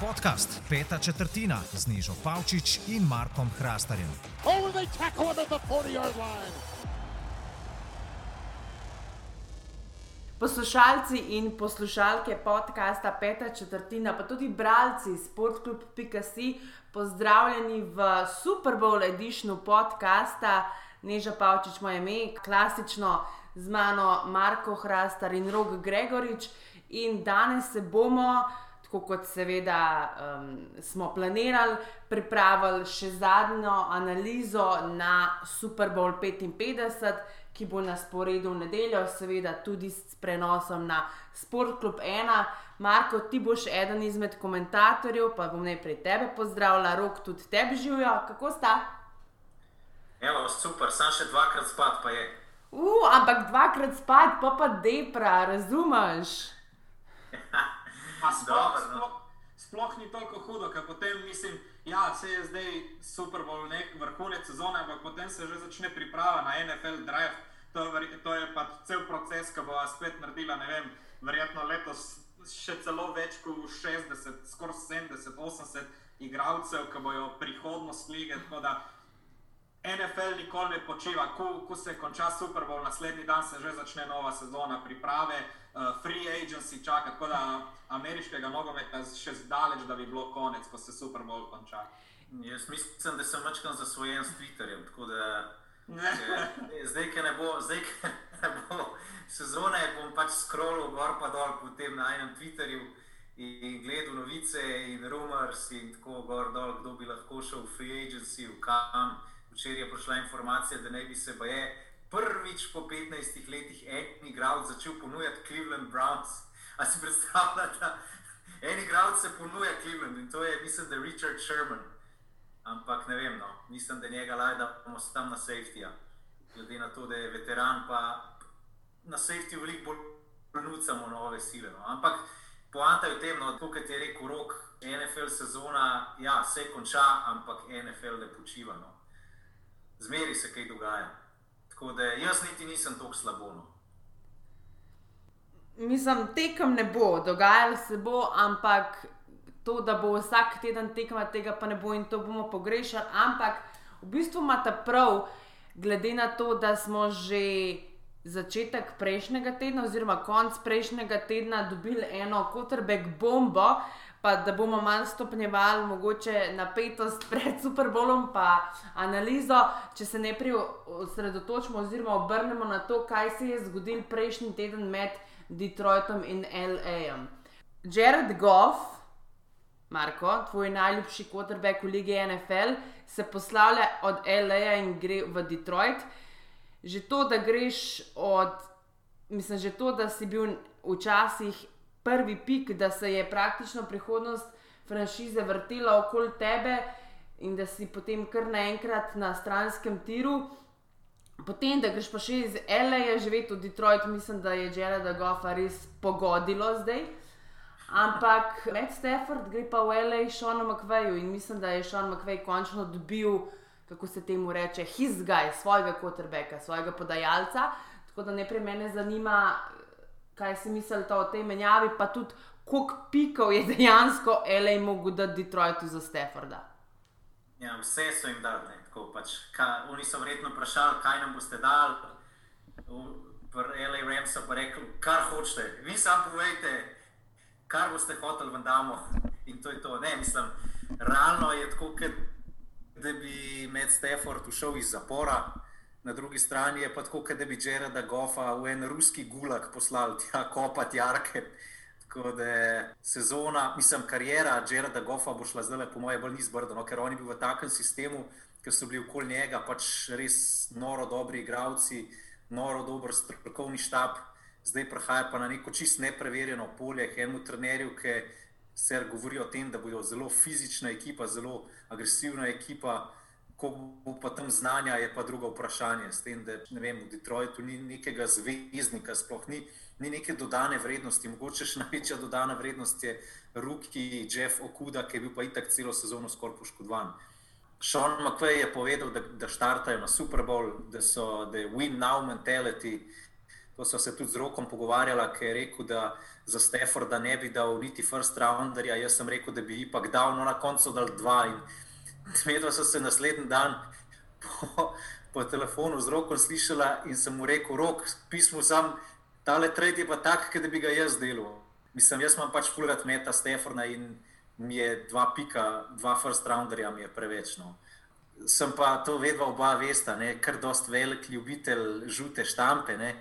Podcast Peta četrtina z Nižo Pavčič in Markom Hrastarjem. Oh, they tackle him at the 40-yard line. Poslušalci in poslušalke podcasta Peta četrtina, pa tudi bralci sportklub.si, pozdravljeni v Super Bowl editionu podcasta Neža Pavčič, moje ime, klasično z mano Marko Hrastar in Rog Gregorič. In danes se bomo, tako kot seveda um, smo planirali, pripravili še zadnjo analizo na Super Bowl 55, ki bo na sporedu v nedeljo, seveda tudi s prenosom na Sport Club 1. Marko, ti boš eden izmed komentatorjev, pa bom najprej tebe pozdravila, rok tudi tebi živijo. Kako sta? Evo, super, sam še dvakrat spad pa je. Uh, ampak dvakrat spad, pa pa depra, razumeš? Pa sploh, Dobro, no. sploh, sploh ni toliko hudo, ker potem mislim, ja, se je zdaj super bolj nek vrhunec sezone, ampak potem se že začne priprava na NFL draft. To je, to je pa cel proces, ki bo spet naredila, ne vem, verjetno letos še celo več kot 60, skoraj 70, 80 igralcev, ki bojo prihodnost lige. tako da NFL nikoli ne počiva, ko, ko se konča Super Bowl, naslednji dan se že začne nova sezona, priprave, uh, free agency čaka, tako da ameriškega nogometa še zdaleč, da bi bilo konec, ko se Super Bowl konča. Jaz mislim, da sem večkrat zasvojen s Twitterjem. Da če- zdaj, ki ne bo, zdaj, ki ne bo sezone, bom pač scrollal gor pa dol po tem na enem Twitterju in gledal novice in rumors in tako gor dol, kdo bi lahko šel v free agency, v kam. Včeraj je prišla informacija, da naj bi se baje prvič po 15 letih en igralec začel ponujati Cleveland Browns. A si predstavljate, en igralec se ponuja Clevelandu in to je, mislim, da Richard Sherman. Ampak ne vem, no. mislim, da njega lajda bomo tam na safety. Glede na to, da je veteran, pa na safety veliko bolj nucamo nove sile. No. Ampak poanta je v tem, no, kot je rekel Rok, NFL sezona, ja, se konča, ampak NFL ne počiva. No. Zmeri se kaj dogaja. Tako da jaz niti nisem tako slabo. No. Mislim, tekem ne bo, dogajalo se bo, ampak to, da bo vsak teden tekma, tega pa ne bo in to bomo pogrešali. Ampak v bistvu imate prav, glede na to, da smo že začetek prejšnjega tedna, oziroma konc prejšnjega tedna, dobili eno quarterback bombo. Pa da bomo malo stopnjevali, mogoče napetost pred Super Bowlom, pa analizo, če se najprej osredotočimo oziroma obrnemo na to, kaj se je zgodilo prejšnji teden med Detroitom in LA-jem. Jared Goff, Marko, tvoj najljubši quarterback v lige NFL, se poslavlja od LA in gre v Detroit. Že to, da greš od, mislim, že to, da si bil včasih prvi pik, da se je praktično prihodnost franšize vrtela okoli tebe in da si potem kar naenkrat na stranskem tiru. Potem, da greš pa še iz L.A. živeti v Detroit, mislim, da je Jareda Goffa res pogodilo zdaj. Ampak Matt Stafford gre pa v L.A. Šonu McVeju in mislim, da je Šon McVej končno dobil, kako se temu reče, his guy, svojega quarterbacka, svojega podajalca. Tako da najprej mene zanima, kaj si mislite o tej menjavi, pa tudi koliko pikov je dejansko L.A. mogel dati Detroitu za Stafforda. Ja, vse so jim dali. ne, tako Pač, ka, oni so verjetno vprašali, kaj nam boste dali. L.A. Rams so pa rekli, kar hočete, vi sam povejte, kar boste hoteli, vam damo. In to je to. Ne, mislim, realno je tako, kot da bi Matt Stafford ušel iz zapora. Na drugi strani je pa tako, da bi Jareda Goffa v en ruski gulag poslal tja kopati jarke. Tako da sezona, mislim, karijera Jareda Goffa bo šla zdaj, po mojem, bolj nizbrdo, no, ker on je bil v takem sistemu, ker so bili okoli njega pač res noro dobri igravci, noro dober strokovni štab, zdaj prihaja pa na neko čist nepreverjeno polje, k enemu trenerju, ki se govori o tem, da bodo zelo fizična ekipa, zelo agresivna ekipa. Ko bo pa tam znanja, je pa drugo vprašanje. S tem, da ne vem, v Detroitu ni nekega zvezdnika, sploh ni, ni neke dodane vrednosti. Mogoče še največja dodana vrednost je Ruki Jeff Okuda, ki je bil pa itak celo sezono skoraj poškodovan. Sean McVay je povedal, da, da štartajo na Super Bowl, da, so, da je win now mentality. To so se tudi z rokom pogovarjala, ker je rekel, da za Stefana ne bi dal niti first rounderja. Jaz sem rekel, da bi ipak dal, no na koncu dal dva. Medva so se naslednji dan po, po telefonu z rokom slišala in sem mu rekel, rok, pismo sam, tale trade je pa tak, da bi ga jaz delal. Mislim, jaz imam pač fulgat meta Stefana in mi je dva pika, dva first rounderja mi je preveč. No. Sem pa to vedno oba vesta, ne, kar dost velik ljubitelj žute štampe. Ne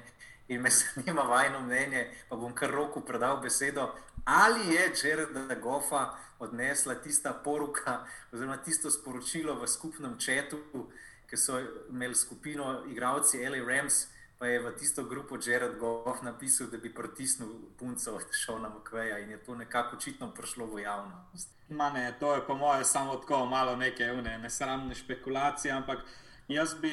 in me zanima vajno mnenje, pa bom kar roku predal besedo. Ali je Črnka Gofa odnesla tista poruka, oziroma tisto sporočilo v skupnem četu, ki so imeli skupino igralci L.A. Rams, pa je v tisto grupo Jared Goff napisal, da bi pritisnil punco od Šona Mkveja in je to nekako očitno prišlo v javnost. Mane, to je po mojem samo tako malo neke nesramne špekulacije, ampak Jaz bi,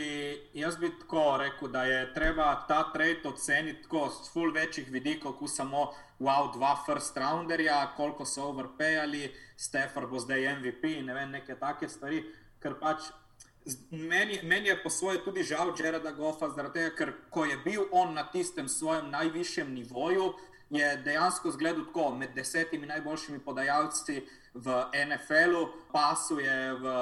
jaz bi tako rekel, da je treba ta trade oceniti tako z full večjih vidikov, kot samo wow, dva first rounderja, koliko so overpayali, Stefan bo zdaj MVP in ne vem, neke take stvari. Ker pač meni, meni je po svoje tudi žal Jareda Goffa, zaradi tega, ker ko je bil on na tistem svojem najvišjem nivoju, je dejansko zgledal tako med desetimi najboljšimi podajalci v NFL-u, pasuje v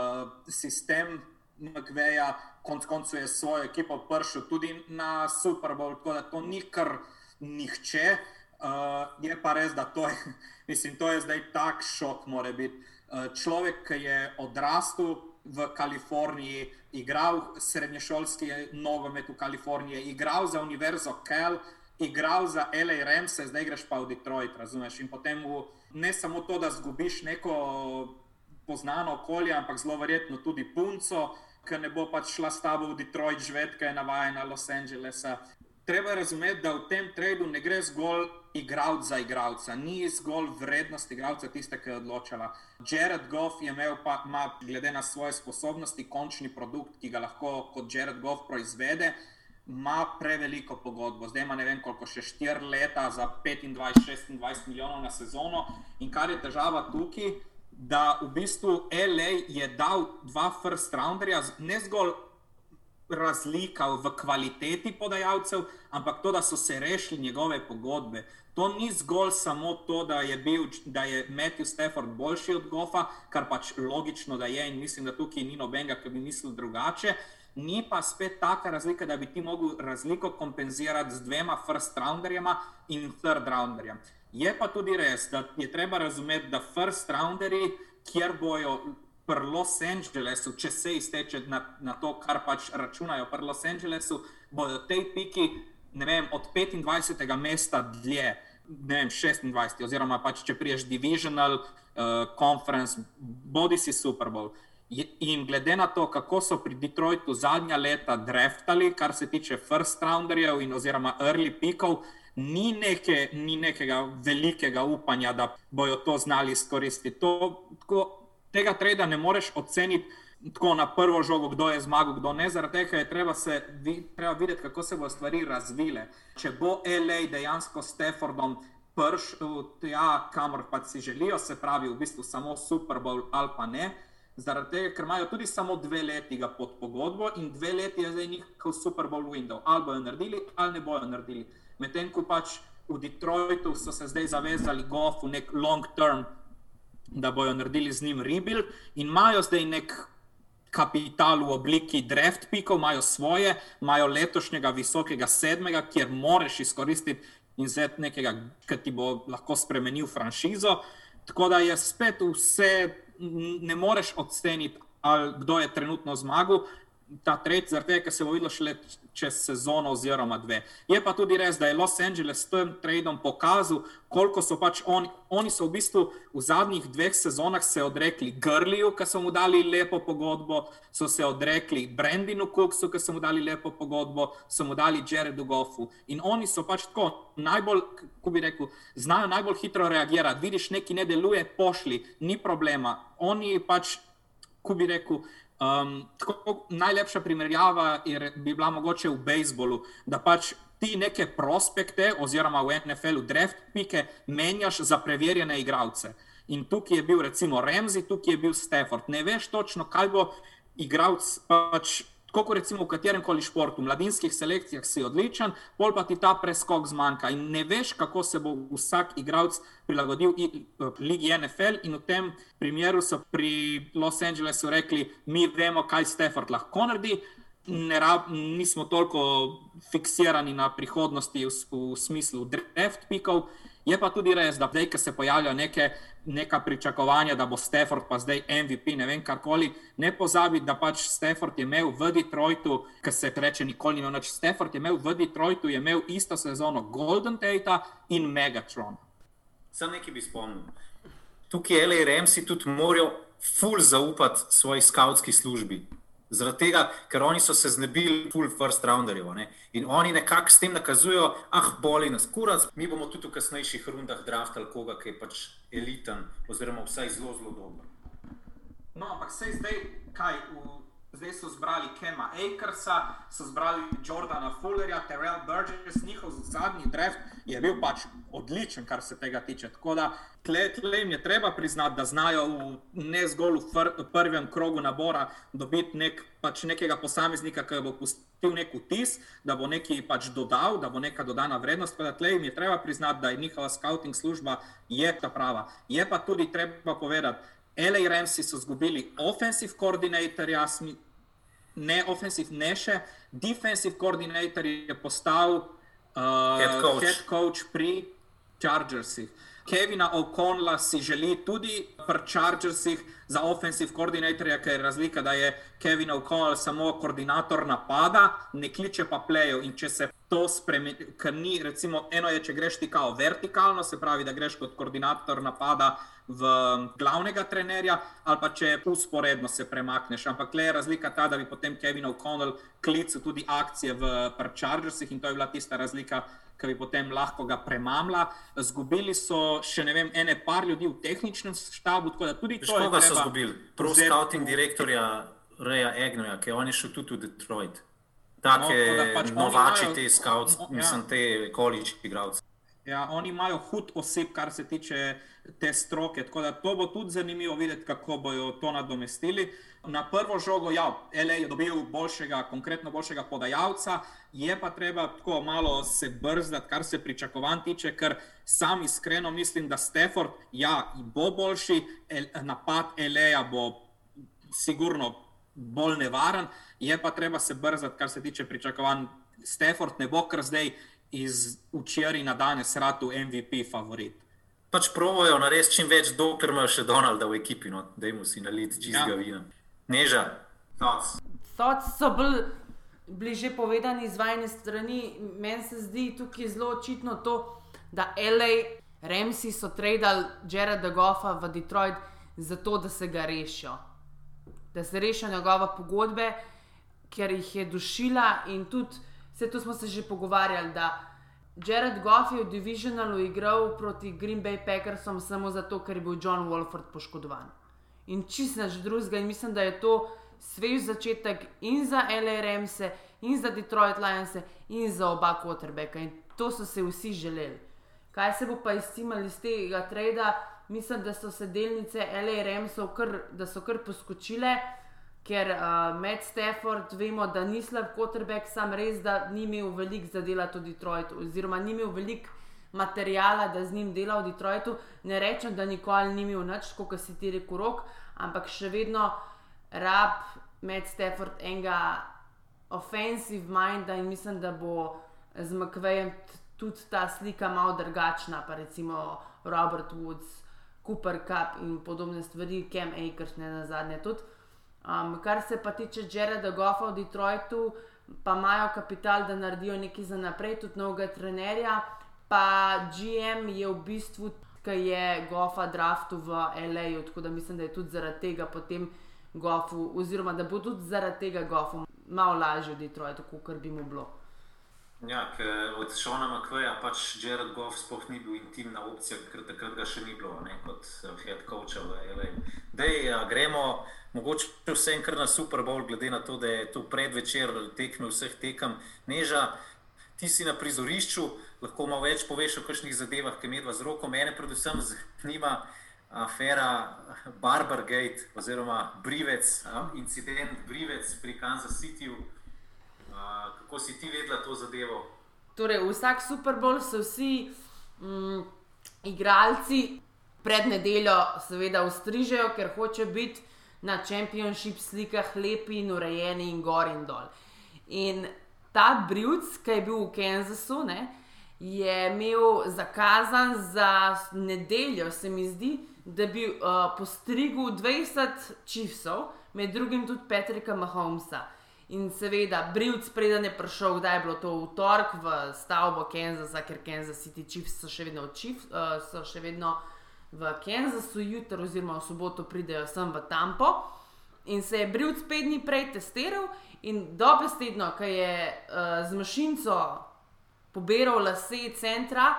sistem. McVeja, konec koncev je svojo ekipo prišel tudi na Super Bowl, tako da to ni kar nihče. Uh, je pa res, da to je, mislim, to je zdaj tak šok, mora biti. Uh, človek, ki je odrastel v Kaliforniji, igral srednješolski nogomet v Kaliforniji, igral za Univerzo Kel, igral za L.A. Rams, zdaj greš pa v Detroit, razumeš? In potem v, ne samo to, da zgubiš neko poznano okolje, ampak zelo verjetno tudi punco, ki ne bo pač šla s tabo v Detroit živeti, ki je navajena Los Angelesa. Treba razumeti, da v tem tradu ne gre zgolj igralec za igralca, ni zgolj vrednost igralca tiste, ki je odločala. Jared Goff je imel, pa, ima, glede na svoje sposobnosti, končni produkt, ki ga lahko kot Jared Goff proizvede, ima preveliko pogodbo. Zdaj ima ne vem koliko, še 4 leta za 25-26 milijonov na sezono. In kar je težava tukaj, da v bistvu LA je dal dva first rounderja, ne zgolj razlika v kvaliteti podajalcev, ampak to, da so se rešili njegove pogodbe. To ni zgolj samo to, da je, bil, da je Matthew Stafford boljši od Gofa, kar pač logično da je in mislim, da tukaj ni nobenega, ki bi mislil drugače. Ni pa spet taka razlika, da bi ti mogel razliko kompenzirati z dvema first rounderjema in third rounderjem. Je pa tudi res, da je treba razumeti, da first rounderi, kjer bojo pri Los Angelesu, če se izteče na, na to, kar pač računajo pri Los Angelesu, bodo te piki vem, od 25. mesta dlje, ne vem, 26. oziroma pač če priješ Divisional uh, Conference, bodi si Super Bowl. In glede na to, kako so pri Detroitu zadnja leta draftali, kar se tiče first rounderjev in oziroma early pikov, ni, neke, ni nekega velikega upanja, da bodo to znali izkoristiti. To, tako, tega treda ne moreš oceniti tako na prvo žogo, kdo je zmagal, kdo ne. Zaradi tega je treba, se, treba videti, kako se bodo stvari razvile. Če bo LA dejansko s Steffordom prišel tja, kamor pa si želijo, se pravi, v bistvu samo Super Bowl ali pa ne. Zaradi tega, ker imajo tudi samo dve leti pod pogodbo in dve leti je zdaj njihov Super Bowl window. Ali bojo naredili, ali ne bojo naredili medtem ko pač v Detroitu so se zdaj zavezali golf v nek long term, da bodo naredili z njim rebuild in imajo zdaj nek kapital v obliki draft pikov, imajo svoje, imajo letošnjega visokega sedmega, kjer moraš izkoristiti in zeti nekega, ki ti bo lahko spremenil franšizo. Tako da je spet vse, ne moreš oceniti, kdo je trenutno zmagal ta tretji, zaradi tega, ker se bo videlo šele čez sezono oziroma dve. Je pa tudi res, da je Los Angeles s tem trading pokazal, koliko so pač oni, oni so v bistvu v zadnjih dveh sezonah se odrekli Grliju, ki so mu dali lepo pogodbo, so se odrekli Brendinu Cooksu, ki so mu dali lepo pogodbo, so mu dali Jaredu Goffu. In oni so pač tako najbolj, kako bi rekel, znajo najbolj hitro reagirati. Vidiš, nekaj ne deluje, pošli, ni problema. Oni pač, kako bi rekel, Um, tako, najlepša primerjava je, bi bila mogoče v bejzbolu, da pač ti neke prospekte, oziroma v NFL-u, draft pike, menjaš za preverjene igralce. In tukaj je bil recimo Remzi, tukaj je bil Stafford. Ne veš točno, kaj bo igralec pač tako kot recimo v katerem koli športu, v mladinskih selekcijah si odličen, pol pa ti ta preskok zmanjka in ne veš, kako se bo vsak igralec prilagodil Ligi NFL. In v tem primeru so pri Los Angelesu rekli, mi vemo, kaj Stafford lahko naredi. Rab, nismo toliko fiksirani na prihodnosti v, v smislu draft pikov. Je pa tudi res, da zdaj, ko se pojavljajo neke, neka pričakovanja, da bo Stafford pa zdaj MVP, ne vem karkoli, ne pozabi, da pač Stafford je imel v Detroitu, ki se reče, nikoli več. Stafford je imel v Detroitu, je imel isto sezono Golden Tate in Megatron. Sam nekaj bi spomnil. Tukaj je LA Remsi tudi morajo ful zaupati svoji skautski službi. Zaradi tega, ker oni so se znebili full first rounderjev ne? in oni nekako s tem nakazujejo, ah, boli nas kurac, mi bomo tudi v kasnejših rundah draftali koga, ki je pač eliten, oziroma vsaj zelo, zelo dober. No, ampak se zdaj, kaj, v, zdaj so zbrali Kema Akersa, so zbrali Jordana Fullerja, Terrell Burgess, njihov zadnji draft je bil pač odličen, kar se tega tiče. Tako da tle, tle jim je treba priznati, da znajo v, ne zgolj v, fr, v prvem krogu nabora dobiti nek, pač nekega posameznika, ki bo pustil nek vtis, da bo nekaj pač dodal, da bo neka dodana vrednost. Tako da tle jim je treba priznati, da je njihova scouting služba je ta prava. Je pa tudi treba povedati, LA Ramsi so izgubili offensive koordinatorja, ne offensive, ne še, defensive koordinator je postal uh, Head coach. head coach pri Chargersih. Kevina O'Connella si želi tudi pri Chargersih za offensive koordinatorja, ker je razlika, da je Kevin O'Connell samo koordinator napada, ne kliče pa plejev. In če se to spremeni, ker ni, recimo, eno je, če greš ti kao vertikalno, se pravi, da greš kot koordinator napada v glavnega trenerja, ali pa če usporedno se premakneš. Ampak le je razlika ta, da bi potem Kevin O'Connell klical tudi akcije v Chargersih in to je bila tista razlika ki bi potem lahko ga premamla. Zgubili so še ne vem, ene par ljudi v tehničnem štabu, tako da tudi to je. Koga so treba izgubili? Pro vzeti- scouting direktorja Reja Egnoja, ki je on je šel tudi v Detroit. No, Take da pač novači, imajo- te scouts, no, ja. mislim, te college igralce. Ja, oni imajo hud oseb, kar se tiče te stroke. Tako da to bo tudi zanimivo videti, kako bodo to nadomestili. Na prvo žogo, ja, LA je dobil boljšega, konkretno boljšega podajalca, je pa treba tako malo se brzdati, kar se pričakovanj tiče, ker sam iskreno mislim, da Stafford, ja, bo boljši, el, napad LA bo sigurno bolj nevaren, je pa treba se brzdati, kar se tiče pričakovanj. Stafford ne bo kar zdaj iz včeraj na danes ratu MVP favorit. Pač provojo narediti čim več, dokler imajo še Donalda v ekipi, no, da jim vsi naliti čistega Ja. vina. Neža, thoughts. Thoughts so bolj, bili že povedani iz vajne strani. Meni se zdi tukaj zelo očitno to, da LA Remsi so tradili Jareda Goffa v Detroit zato, da se ga rešijo. Da se rešijo njegove pogodbe, ker jih je dušila in tudi, vse to smo se že pogovarjali, da Jared Goff je v Divisionalu igral proti Green Bay Packersom samo zato, ker je bil John Wolford poškodovan. In čist nič drugega. In mislim, da je to svež začetek in za LA Remse, in za Detroit Lions, in za oba quarterbacka. In to so se vsi želeli. Kaj se bo pa izcimali iz tega trada? Mislim, da so se delnice LA Remsov kar, kar poskočile, ker uh, Matt Stafford, vemo, da ni slab quarterback, sam res, da ni imel veliko za delati v Detroitu, oziroma ni imel veliko materijala, da z njim dela v Detroitu. Ne rečem, da nikoli ni imel nič, kot si ti rekel, rok, ampak še vedno rab Matt Stafford enega offensive minda in mislim, da bo z McVejem t- tudi ta slika malo drugačna, pa recimo Robert Woods, Cooper Cup in podobne stvari, Cam Akers ne na zadnje tudi. Um, kar se pa tiče Jareda Goffa v Detroitu, pa imajo kapital, da naredijo nekaj za naprej, tudi novega trenerja. Pa GM je v bistvu, ki je Goffa draftu v LA, tako da mislim, da je tudi zaradi tega potem Goffu, oziroma da bo tudi zaradi tega Goffu malo lažje v Detroitu, kot bi mu bilo. Ja, od Šona McVeja pač Jared Goff sploh ni bil intimna opcija, ker takrat ga še ni bilo ne, kot eh, head coach v LA. Dej, a, gremo mogoče vsem kar na Super Bowl, glede na to, da je to predvečer tekme vseh tekem. Neža, ti si na prizorišču, lahko malo več poveš o kakšnih zadevah, ki medva z roko. Mene predvsem zanima, afera Barbargate oziroma Brivec, incident Brivec pri Kansas Cityju. A, Kako si ti vedela to zadevo? Torej, vsak Super Bowl so vsi mm, igralci pred nedeljo, seveda, ustrižejo, ker hoče biti na Championship slikah lepi in urejeni in gor in dol. In ta Brivc, ki je bil v Kansasu, ne, je imel zakazan za nedeljo, se mi zdi, da bi uh, postrigel 20 čivsov, med drugim tudi Patrika Mahomesa. In seveda, Brivc, preden je prišel, kdaj je bilo to v torek v stavbo Kansasa, ker Kansas City Chiefs so še vedno v, Chiefs, uh, še vedno v Kansasu, jutri oziroma v soboto pridejo sem v Tampo. In se je Brivc pet dni prej testiral, in dobesedno, ki je uh, z mašinco pobiral lase centra,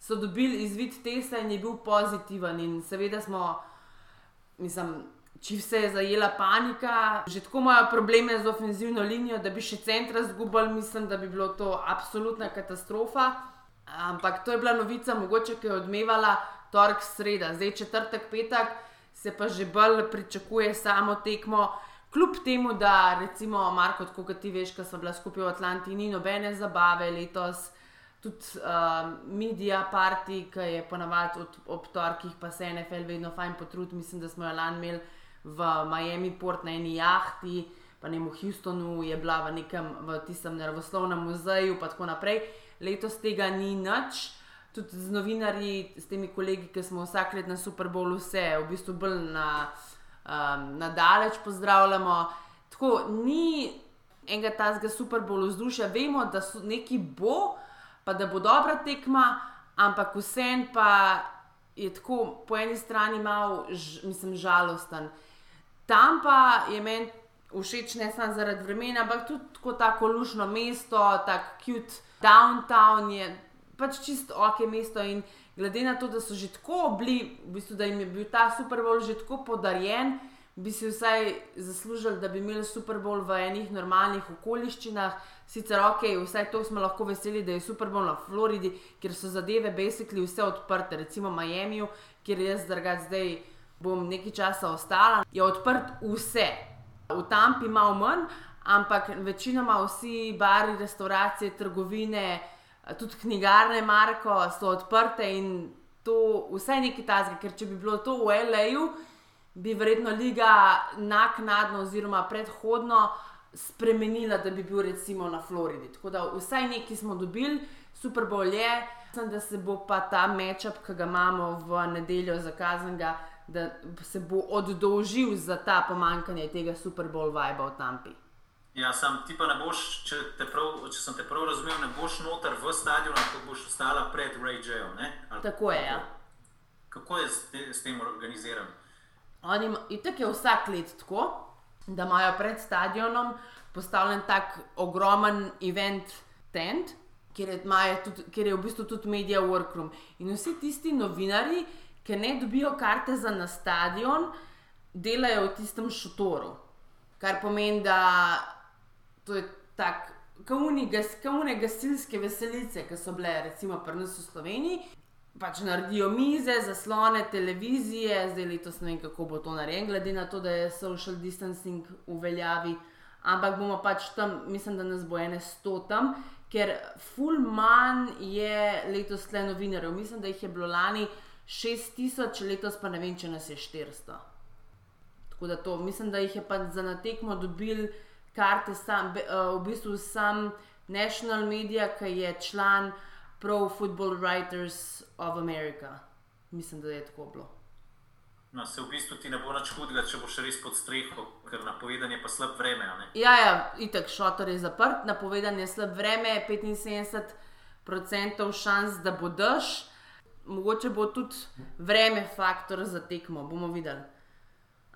so dobili izvid testa in je bil pozitiven. In seveda smo, mislim, če se je zajela panika, že tako imajo probleme z ofenzivno linijo, da bi še centra zgubili, mislim, da bi bilo to absolutna katastrofa. Ampak to je bila novica, mogoče, ki je odmevala torek, sreda, zdaj četrtek, petek, se pa že bolj pričakuje samo tekmo. Kljub temu, da recimo Marko, kot ti veš, ko smo bila skupaj v Atlanti, ni nobene zabave letos, tudi uh, medija parti, ki je ponavadi od, ob torkih, pa se NFL vedno fajn potrudi. Mislim, da smo jo lani imeli v Miami port na eni jahti, pa ne v Houstonu, je bila v nekem v tistem nervoslovnem muzeju, pa tako naprej. Letos tega ni nič. Tudi z novinarji, s temi kolegi, ki smo vsak let na Super Bowlu, vse v bistvu bolj na, um, na daleč pozdravljamo. Tako ni enega tazga Super Bowlu vzdušja, vemo, da so neki bo, pa da bo dobra tekma, ampak vsem pa je tako po eni strani malo, mislim, žalosten. Tam pa je meni všeč ne samo zaradi vremena, ampak tudi tako, tako lušno mesto, tako cute downtown je pač čisto ok mesto. In glede na to, da so že tako bili, v bistvu, da jim je bil ta Super Bowl že tako podarjen, bi si vsaj zaslužili, da bi imeli Super Bowl v enih normalnih okoliščinah. Sicer ok, vsaj to smo lahko veseli, da je Super Bowl na Floridi, kjer so zadeve basically vse odprte, recimo Miami, kjer jaz zdaj bom nekaj časa ostala, je odprt vse. V Tampi malo manj, ampak večinoma vsi bari, restauracije, trgovine, tudi knjigarne, Marko, so odprte in to vse nekaj tazga, ker če bi bilo to v L.A.U., bi verjetno liga naknadno oziroma predhodno spremenila, da bi bil recimo na Floridi. Tako da vsaj nekaj smo dobili, super bolje. Mislim, da se bo pa ta mečap, ki ga imamo v nedeljo zakazanega, da se bo oddolžil za ta pomankanje tega Super Bowl vibe v Tampi. Ja, sam ti pa ne boš, če, te prav, če sem te prav razumel, ne boš noter v stadionu, ampak boš ostala pred Ray J-om. Tako je. Ja. Kako je s, te, s tem organiziran? Oni itak je vsak let tako, da imajo pred stadionom postavljen tak ogromen event tent, kjer je, tudi, kjer je v bistvu tudi media workroom. In vsi tisti novinari, ki ne dobijo karte za na stadion, delajo v tistem šotoru. Kar pomeni, da to je tako, kaune gasilske veselice, ki so bile recimo pri nas v Sloveniji. Pač naredijo mize, zaslone, televizije, zdaj letos ne vem, kako bo to narejeno, glede na to, da je social distancing v veljavi. Ampak bomo pač tam, mislim, da nas bo ene sto tam, ker full man je letos le novinarjev. Mislim, da jih je bilo lani 6000, letos pa ne vem, če nas je 400. Tako da to, mislim, da jih je pa za natekmo dobil karte sam, be, uh, v bistvu sam National Media, ki je član Pro Football Writers of America. Mislim, da je tako bilo. No, se v bistvu ti ne bo nič hudega, če boš res pod streho, ker napovedan je pa slab vreme. Ja, ja, itek šotor je zaprt, napovedan je slab vreme, 75% šans, da bo dež. Mogoče bo tudi vreme faktor za tekmo, bomo videli.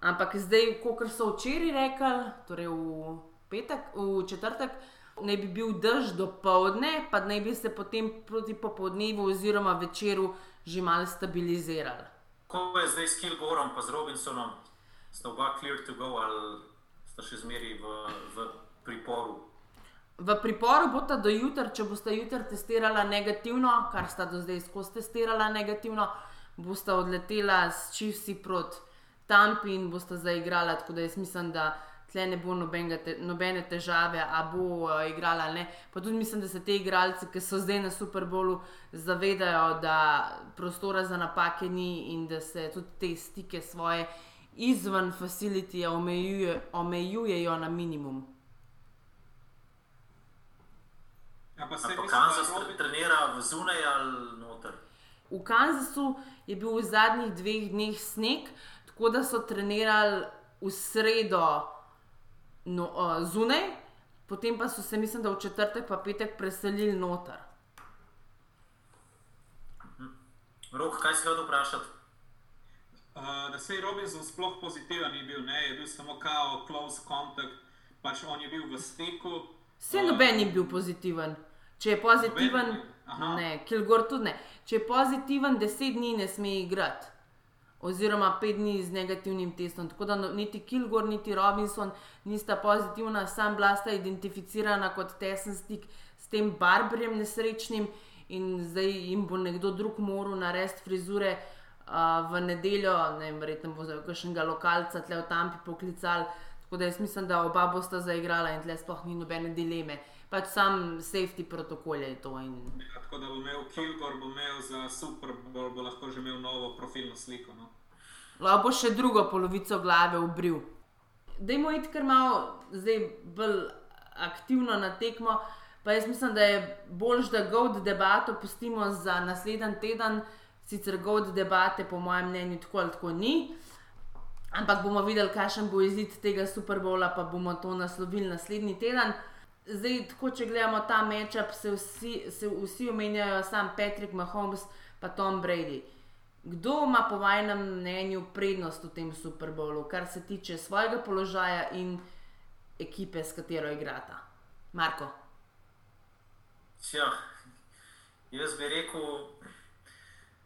Ampak zdaj, kot so včeraj rekli, torej v petek, v četrtek, naj bi bil dež do povdne, pa naj bi se potem proti popoldnevu oziroma večeru že malo stabilizirali. Kako je zdaj s Kilgorom in z Robinsonom? Sta oba clear to go ali sta še zmeri v, v priporu? V priporu bo ta do jutra, če boste jutra testirala negativno, kar sta do zdaj skozi testirala negativno, bosta odletela s čivsi proti Tampi in bosta zaigrala. Tako da jaz mislim, da tle ne bo te, nobene težave, a bo uh, igrala ali ne. Pa tudi mislim, da se te igralci, ki so zdaj na Superbowlu, zavedajo, da prostora za napake ni in da se tudi te stike svoje izven facilitija omejuje, omejujejo na minimum. Pa se Kansas robi... trenira v zunaj ali noter? V Kansasu je bil v zadnjih dveh dneh sneg, tako da so trenirali v sredo no, uh, zunaj, potem pa so se, mislim, da v četrtek pa petek preselili noter. Rok, kaj si hotel vprašati? Uh, da se je Robinson sploh pozitiven, ni bil, ne? je bil samo kao close contact, pač on je bil v steku. Vse uh, noben je bil pozitiven. Če je pozitiven, ne, Kilgore tudi ne. Če je pozitiven, deset dni ne sme igrati. Oziroma pet dni z negativnim testom. Tako da no, niti Kilgore, niti Robinson nista pozitivna, sam bila sta identificirana kot tesen stik s tem barbarjem nesrečnim in zdaj jim bo nekdo drug moral narediti frizure uh, v nedeljo, ne vem, verjetno bo za kakšnega lokalca tle v Tampi poklicali. Tako da jaz mislim, da oba bosta zaigrala in tle sploh ni nobene dileme. Pač sam safety protokol je to. In... Ja, tako da bo imel Kilgore, bo imel za Super Bowl, bo lahko že imel novo profilno sliko. No? Lahko bo še drugo polovico glave ubril. Dajmo iti kar malo zdaj bolj aktivno na tekmo. Pa jaz mislim, da je bolj, da GOD debato pustimo za naslednji teden sicer god debate, po mojem mnenju, tako ali tako ni. Ampak bomo videli, kakšen bo izid tega Superbola, pa bomo to naslovili naslednji teden. Zdaj, tako, če gledamo ta mečap, se vsi, se vsi omenjajo, sam Patrick Mahomes in Tom Brady. Kdo ima po vašem mnenju prednost v tem Superbolu, kar se tiče svojega položaja in ekipe, s katero igrata? Marko. Ja, jaz bi rekel,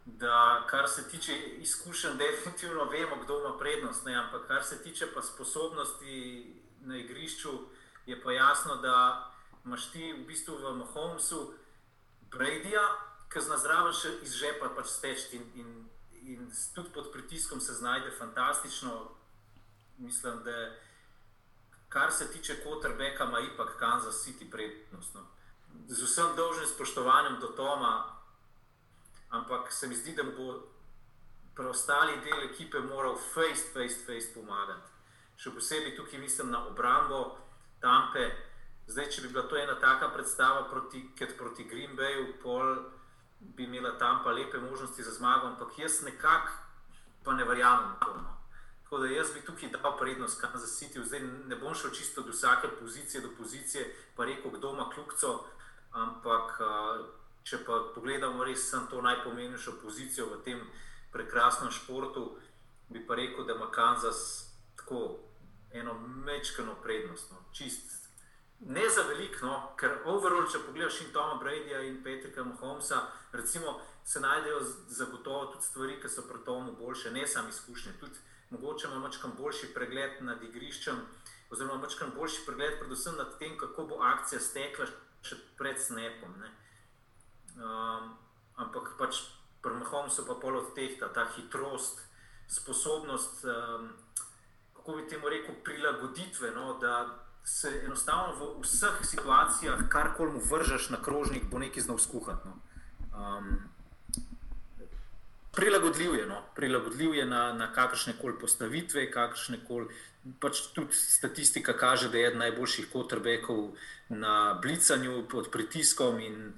da kar se tiče izkušenj, definitivno vemo, kdo ima prednost. Ne? Ampak kar se tiče pa sposobnosti na igrišču, je pa jasno, da imaš ti v bistvu v Mahomesu Bradyja, ki zna zraven še iz žepa pač steči in, in, in tudi pod pritiskom se znajde fantastično. Mislim, da kar se tiče Kotrbeka, ima ipak Kansas City prednost. No. Z vsem dolžnim spoštovanjem do Toma, ampak se mi zdi, da bo preostali del ekipe moral face, face, face pomagati. Še posebej tukaj mislim na obrambo Tampe. Zdaj, če bi bila to ena taka predstava proti, proti Green Bayu, pol bi imela Tampa lepe možnosti za zmago, ampak jaz nekako pa ne verjamem v to. No. Tako da jaz bi tukaj dal prednost Kansas City, zdaj ne bom šel čisto do vsake pozicije do pozicije, pa rekel, kdo ima kljukco, ampak Če pa pogledamo res to najpomembnejšo pozicijo v tem prekrasnem športu, bi pa rekel, da ima Kansas tako eno mečkano prednost. No. Čist, ne za veliko, no, ker overall, če pogledaš in Toma Bradyja in Petrika Mahomesa, recimo, se najdejo zagotovo tudi stvari, ki so pri Tomu boljše, ne samo izkušnje. Tudi mogoče ima mačkam boljši pregled nad igriščem, oziroma mačkam boljši pregled predvsem nad tem, kako bo akcija stekla še pred snepom. Ne. Um, ampak pač pri Mahomesu pa pol od teh, ta, ta hitrost, sposobnost, um, kako bi temu rekel, prilagoditve, no, da se enostavno v vseh situacijah, kar koli mu vržeš na krožnik, bo nekaj znal skuhati. No. Um, prilagodljiv je, no. prilagodljiv je na, na kakršne koli postavitve, kakršne koli. Pač tudi statistika kaže, da je eden najboljših kotrbekov na blicanju pod pritiskom in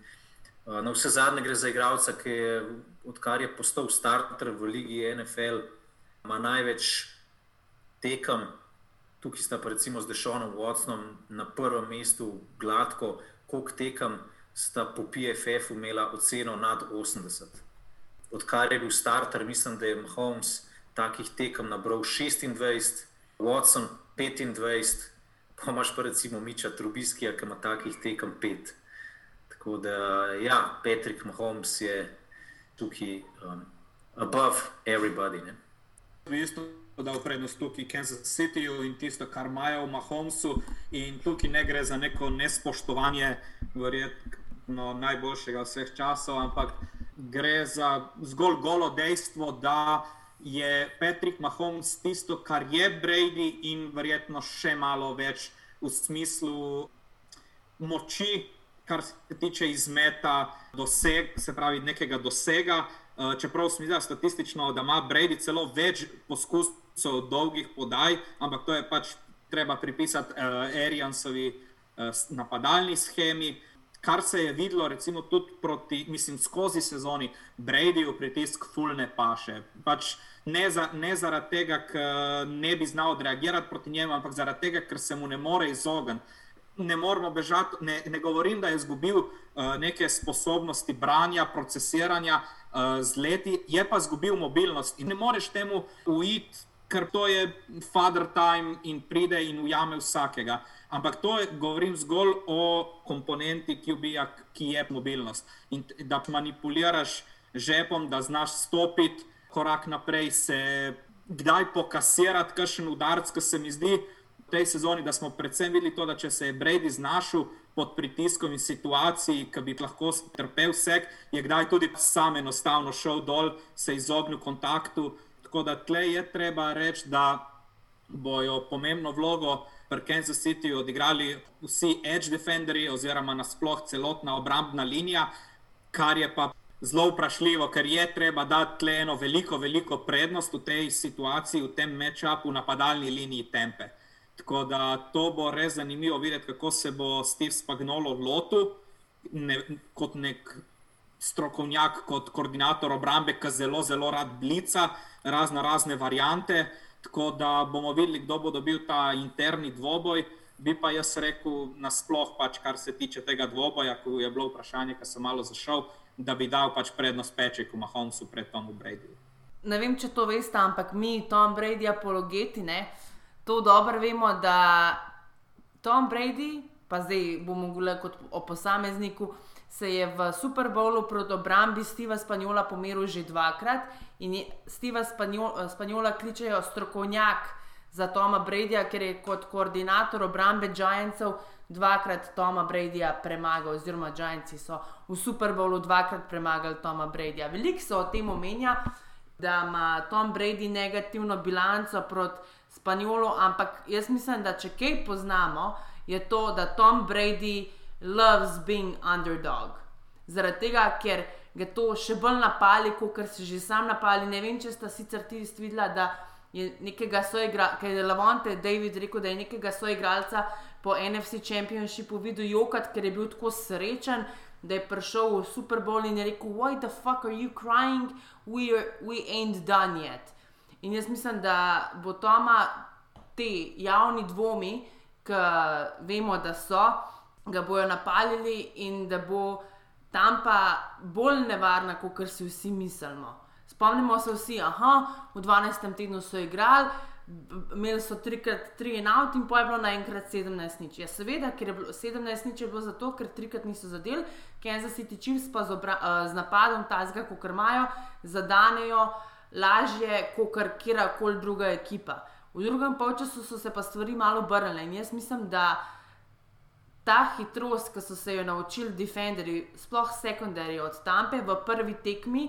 na vse zadnje gre za igralca, ki je, odkar je postal starter v Ligi NFL, ima največ tekem. Tukaj sta pa recimo z Dešonom Watsonom na prvem mestu, gladko, koliko tekem sta po PFF-u imela oceno nad 80. Odkar je bil starter, mislim, da je Mahomes takih tekem nabral 26, Watson 25, pa imaš pa recimo Miča Trubiskija, ki ima takih tekem 5. Tako da, ja, Patrick Mahomes je tukaj um, above everybody. Ne? Mi smo dal prednost tukaj Kansas Cityju in tisto, kar imajo v Mahomesu, in tukaj ne gre za neko nespoštovanje, verjetno najboljšega vseh časov, ampak gre za zgolj golo dejstvo, da je Patrick Mahomes tisto, kar je Brady, in verjetno še malo več v smislu moči, kar se tiče izmeta, doseg, se pravi, nekega dosega. Uh, čeprav smo videli statistično, da ima Brady celo več poskusov dolgih podaj, ampak to je pač treba pripisati uh, Ariansovi uh, napadalni schemi kar se je videlo, recimo, tudi proti, mislim, skozi sezoni, Bradyju pritisk fulne paše. Pač ne, za, ne zaradi tega, ker ne bi znal odreagirati proti njemu, ampak zaradi tega, ker se mu ne more izogniti. Ne moramo bežati, ne, ne govorim, da je izgubil uh, neke sposobnosti branja, procesiranja uh, z leti, je pa izgubil mobilnost in ne moreš temu uiti, ker to je father time in pride in ujame vsakega. Ampak to je, govorim zgolj o komponenti QB-ja, ki je mobilnost. In da manipuliraš žepom, da znaš stopiti korak naprej, se kdaj pokasirati, kakšen udarc, ki se mi zdi v tej sezoni, da smo predvsem videli to, da če se je Brady znašel pod pritiskom in situaciji, ki bi lahko trpel vse, je kdaj tudi sam enostavno šel dol, se izognil kontaktu. Tako da tle je treba reči, da bojo pomembno vlogo pri Kansas Cityju odigrali vsi edge defenderji, oziroma nasplošno celotna obrambna linija, kar je pa zelo vprašljivo, ker je treba dati tle eno veliko, veliko prednost v tej situaciji, v tem matchupu, napadalni liniji tempe. Tako da to bo res zanimivo videti, kako se bo Steve Spagnolo lotil ne, kot nek strokovnjak, kot koordinator obrambe, ki zelo, zelo rad blica razno razne variante. Tako da bomo videli, kdo bo dobil ta interni dvoboj. Bi pa jaz rekel, nasplošno, pač, kar se tiče tega dvoboja, ko je bilo vprašanje, ki sem malo zašel, da bi dal pač prednost Pečeku Mahomesu pred Tomom Bradyjem. Ne vem, če to veste, ampak mi, Tom Brady, apologeti, ne? to dobro vemo, da Tom Brady, pa zdaj bomo govorili kot o posamezniku, se je v Super Bowlu proti obrambi Steva Spanjola pomeril že dvakrat in Steva Spanjola kličejo strokovnjak za Toma Bradyja, ker je kot koordinator obrambe Giantsov dvakrat Toma Bradyja premagal, oziroma Giantsi so v Super Bowlu dvakrat premagali Toma Bradyja. Veliko se o tem omenja, da ima Tom Brady negativno bilanco proti Spanjolu, ampak jaz mislim, da če kaj poznamo, je to, da Tom Brady loves being underdog. Zaradi tega, ker ga to še bolj napali, kot se že sam napali. Ne vem, če sta sicer ti videla, da je nekega soigralca, ker je Lavonte David rekel, da je nekega soigralca po NFC Championshipu videl jokat, ker je bil tako srečen. Da je prišel v Super Bowl in je rekel: Why the fuck are you crying? We, are, we ain't done yet. In jaz mislim, da bo Toma te javni dvomi, ki vemo, da so, ga bojo napalili in da bo tam pa bolj nevarna, kot si vsi mislimo. Spomnimo se vsi, da v 12. tednu so igrali, imeli so 3x3 in out, in pa je bilo naenkrat 17 nič. Ja, seveda, ker je bilo 17 nič, je bilo zato, ker trikrat niso zadeli, Kansas City Chiefs pa z, uh, z napadom tazga, kot imajo, zadanejo lažje, kot kjerkoli druga ekipa. V drugem polčasu so se pa stvari malo obrnile in jaz mislim, da ta hitrost, ki so se jo naučili defenderji, sploh sekundarji od Tampe v prvi tekmi,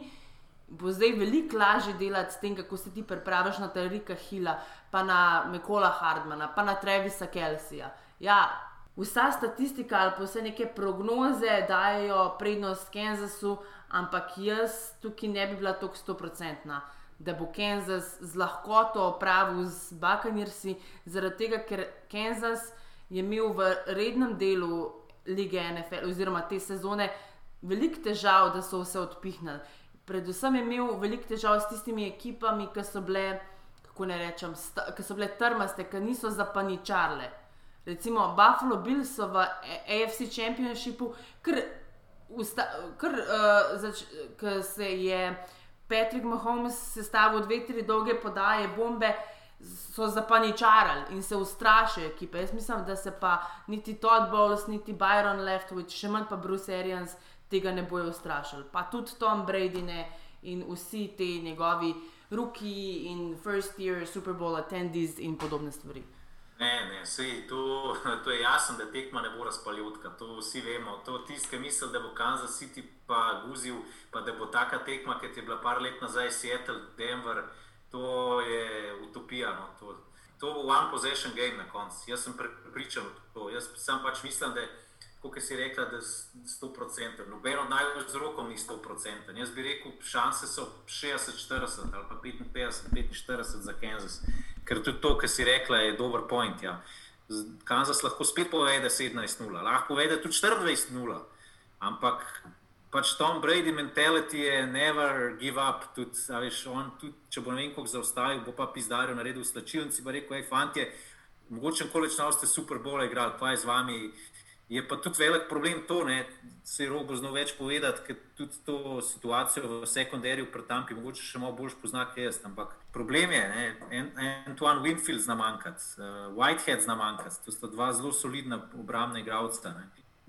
bo zdaj veliko lažje delati s tem, kako se ti pripraviš na Tarika Hila, pa na Mekola Hardmana, pa na Trevisa Kelsija. Ja, vsa statistika ali pa vse neke prognoze dajo prednost Kansasu, ampak jaz tukaj ne bi bila tako stoprocentna. Da bo Kansas z lahkoto opravil z Bakanirsi, zaradi tega, ker Kansas je imel v rednem delu lige NFL, oziroma te sezone, veliko težav, da so vse odpihnili. Predvsem je imel veliko težav s tistimi ekipami, ki so bile, kako ne rečem, ki so bile trmaste, ki niso zapaničarle. Recimo Buffalo Bills so v AFC Championshipu, ker uh, se je Patrick Mahomes sestavil dve, tri dolge podaje, bombe so zapaničarali in se ustrašijo ekipe. Jaz mislim, da se pa niti Todd Bowles, niti Byron Leftwich, še manj pa Bruce Arians tega ne bojo ustrašili. Pa tudi Tom Brady ne in vsi ti njegovi ruki in first year Super Bowl attendees in podobne stvari. Ne, ne, sej, to, to je jasno, da tekma ne bo razpaljutka. To vsi vemo. To tisti, ki misli, da bo Kansas City pa guzil, pa da bo taka tekma, kot je bila par let nazaj Seattle, Denver, to je utopija. No. To, to bo one possession game na koncu. Jaz sem pripričan v to. Jaz sem pač mislim, da kot si rekla, da je 100%. Nobeno najbolj z rokom ni 100%. Jaz bi rekel, šanse so 60-40 ali pa 55-45 za Kansas. Ker tudi to, kar si rekla, je dober point. Ja. Kansas lahko spet povede 17-0, lahko povede tudi 24-0. Ampak pač Tom Brady mentality je never give up. Tudi, veš, on, tudi, če bo ne vem, kako zaustavil, bo pa pizdarjo naredil slačilnici, pa rekel, hej, fantje, mogoče količno ste super bole igrali, pa je z vami. Je pa tudi velik problem to, da se je robo znal več povedati, ker tudi to situacijo v sekundarju pred tam, ki mogoče še malo bolj pozna, kaj jaz. Ampak problem je, da Antoine Winfield zna manjkati, uh, Whitehead zna manjkati, to sta dva zelo solidna obrambna igralca.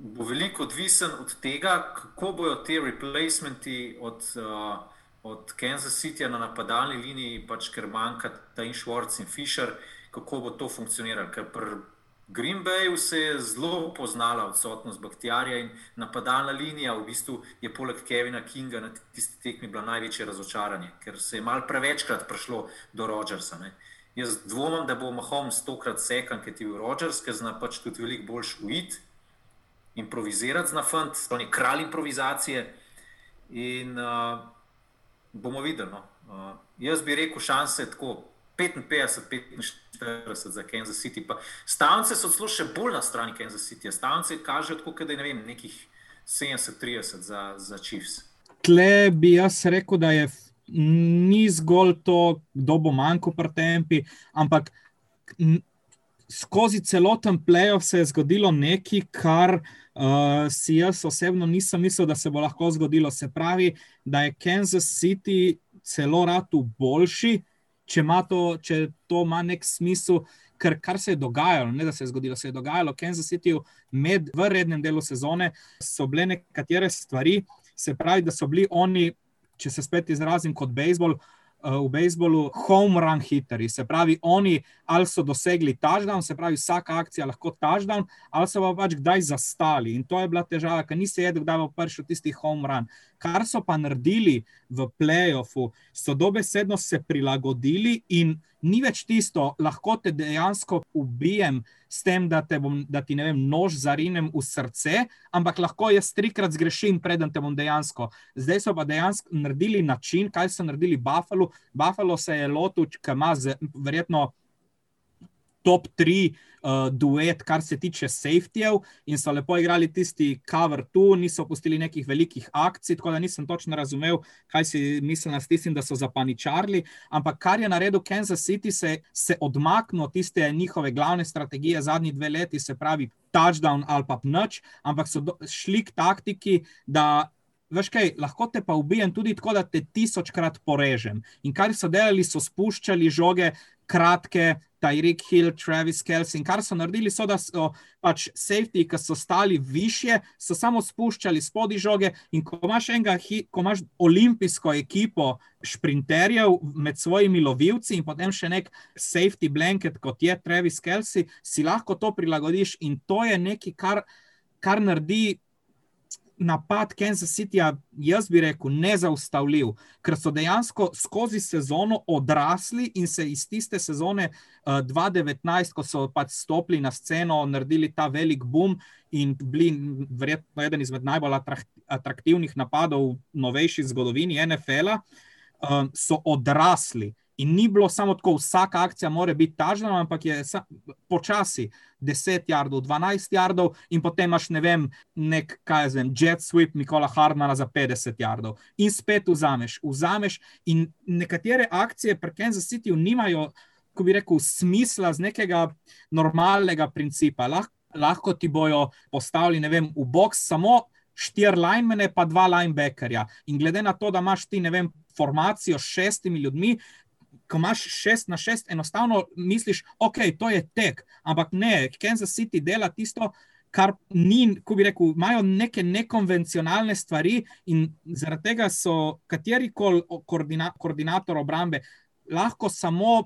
Bo veliko odvisen od tega, kako bojo te replacementi od, uh, od Kansas Cityja na napadalni liniji, pač ker manjka ta in Schwartz in Fisher, kako bo to funkcioniralo. Green Bay se je zelo poznala odsotnost bakterija in napadalna linija, v bistvu je poleg Kevina Kinga na tisti tekmi bila največje razočaranje, ker se je mal prevečkrat prišlo do Rodžersa. Ne. Jaz dvomim, da bo Mahomes stokrat sekan, ker je Rodžers, ker zna pač tudi veliko boljš uid, improvizirati zna fant, on je kralj improvizacije in uh, bomo videli. No. Uh, jaz bi rekel šanse tako 55, 45 za Kansas City. Pa stavnice so celo še bolj na strani Kansas City. Stavnice kažejo, tako, da je ne vem, nekih 70-30 za, za Chiefs. Tle bi jaz rekel, da je ni zgolj to, kdo bo manjko pri tempi, ampak skozi celoten playoff se je zgodilo nekaj, kar uh, si jaz osebno nisem mislil, da se bo lahko zgodilo. Se pravi, da je Kansas City celo ratu boljši, če, to, če to ima nek smisel, ker kar se je dogajalo, ne da se je zgodilo, se je dogajalo v Kansas Cityju med v rednem delu sezone, so bile nekatere stvari, se pravi, da so bili oni, če se spet izrazim kot bejzbol, v bejzbolu home run hitterji. Se pravi, oni ali so dosegli touchdown, se pravi, vsaka akcija lahko touchdown, ali so pa pač kdaj zastali. In to je bila težava, ker nisi jedel, kdaj bo prišel tisti home run. Kar so pa naredili v playoffu, so dobesedno se prilagodili in ni več tisto, lahko te dejansko ubijem s tem, da, bom, da ti vem, nož zarinem v srce, ampak lahko jaz trikrat zgrešim, preden te bom dejansko. Zdaj so pa dejansko naredili način, kaj so naredili Buffalo. Buffalo se je lotil, ki ima verjetno top 3 uh, duet, kar se tiče safetyjev, in so lepo igrali tisti cover tu, niso pustili nekih velikih akcij, tako da nisem točno razumel, kaj si mislili s tistim, da so zapaničarili. Ampak kar je naredil Kansas City, se je odmaknil od tiste njihove glavne strategije zadnji dve leti, se pravi touchdown ali pa noč, ampak so do, šli k taktiki, da. Veš kaj, lahko te pa ubijem tudi tako, da te tisočkrat porežem. In kar so delali, so spuščali žoge, kratke, Tyreek Hill, Travis Kelsey. In kar so naredili, so da so pač safety, ki so stali više, so samo spuščali spodaj žoge. In ko imaš, enega, ko imaš olimpijsko ekipo šprinterjev med svojimi lovilci in potem še nek safety blanket, kot je Travis Kelsey, si lahko to prilagodiš. In to je nekaj, kar, kar naredi napad Kansas Cityja, jaz bi rekel, nezaustavljiv, ker so dejansko skozi sezono odrasli in se iz tiste sezone uh, eh, 2019, ko so pač stopili na sceno, naredili ta velik boom in bili verjetno eden izmed najbolj atraktivnih napadov v novejši zgodovini NFL-a, uh, so odrasli. In ni bilo samo tako, vsaka akcija mora biti tažna, ampak je počasi 10 jardov, 12 jardov, in potem imaš ne vem, nek, kaj je zvem, jet sweep Nikola Hardmana za 50 jardov. In spet vzameš, vzameš. In nekatere akcije pri Kansas Cityju nimajo, ko bi rekel, smisla z nekega normalnega principa. Lahko, lahko ti bojo postavili, ne vem, v box samo. Štir linemene, pa dva linebackerja. In glede na to, da imaš ti, ne vem, formacijo s šestimi ljudmi, ko imaš šest na šest, enostavno misliš, ok, to je tek. Ampak ne, Kansas City dela tisto, kar ni, ko bi rekel, imajo neke nekonvencionalne stvari in zaradi tega so katerikoli koordina, koordinator obrambe lahko samo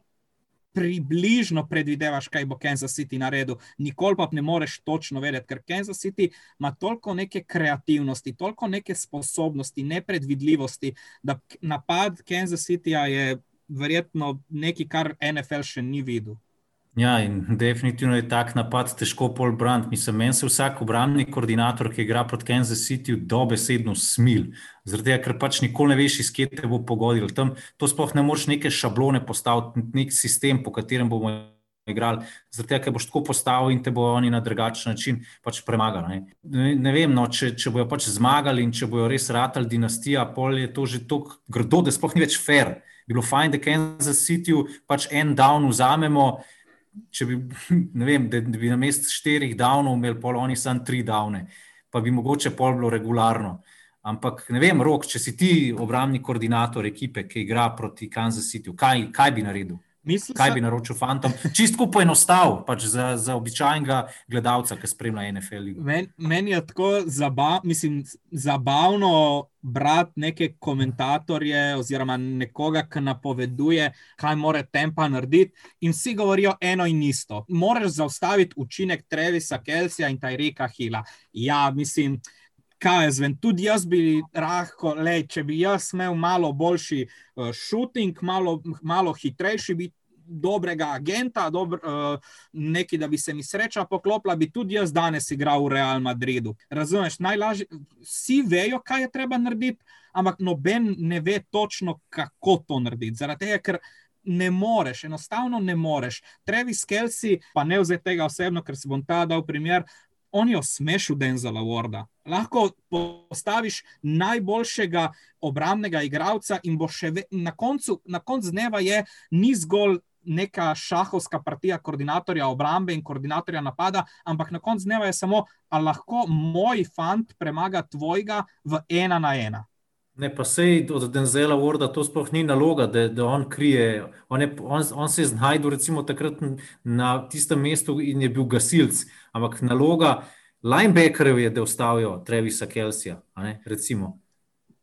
približno predvidevaš, kaj bo Kansas City naredil, nikoli pa ne moreš točno vedeti, ker Kansas City ima toliko neke kreativnosti, toliko neke sposobnosti, nepredvidljivosti, da napad Kansas Cityja je verjetno nekaj, kar NFL še ni videl. Ja, in definitivno je tak napad težko pol brand. Mislim, meni se vsak obrambni koordinator, ki igra proti Kansas Cityju, dobesedno smil. Zaradi tega, ker pač nikoli ne veš, iz kje te bo pogodil. Tam to sploh ne moreš neke šablone postaviti, nek sistem, po katerem bomo igrali. Zaradi tega, ker boš tako postavil in te bo oni na drugačen način pač premagali. Ne, ne vem, no, če, če bojo pač zmagali in če bojo res ratali dinastija, pol je to že tako grdo, da sploh ni več fair. Bilo fajn, da Kansas Cityju pač en down vzamemo če bi, vem, da, da bi na mestu štirih davnov imeli pol, oni samo tri davne, pa bi mogoče pol bilo regularno. Ampak ne vem, rok, če si ti obrambni koordinator ekipe, ki igra proti Kansas Cityju, kaj, kaj bi naredil? Mislim, kaj bi naročil fantom? Čistko poenostavil pač za, za običajnega gledalca, ki spremlja NFL. Men, meni je tako zaba, mislim, zabavno brati neke komentatorje oziroma nekoga, ki napoveduje, kaj mora tempa narediti. In vsi govorijo eno in isto. Moraš zaustaviti učinek Trevisa Kelsija in Tajrika Hila. Ja, mislim. Kaj je zven, tudi jaz bi lahko, če bi jaz imel malo boljši šuting, uh, malo, malo hitrejši, bi dobrega agenta, dobr, uh, nekaj, da bi se mi sreča poklopila, bi tudi jaz danes igral v Real Madridu. Razumeš, najlažje, vsi vejo, kaj je treba narediti, ampak noben ne ve točno, kako to narediti. Zaradi tega, ker ne moreš, enostavno ne moreš. Travis Kelsey, pa ne vzeti tega osebno, ker si bom ta dal primer. On je osmešil Denzela Warda. Lahko postaviš najboljšega obrambnega igralca, in bo še ve, na koncu, na koncu dneva je ni zgolj neka šahovska partija koordinatorja obrambe in koordinatorja napada, ampak na koncu dneva je samo, ali lahko moj fant premaga tvojega v ena na ena. Ne, pa sej od Denzela Warda to sploh ni naloga, da, da on krije. On, je, on, on se je znašel, recimo, takrat na tistem mestu in je bil gasilc. Ampak naloga linebackerjev je, da ustavijo Trevisa Kelsija. Recimo.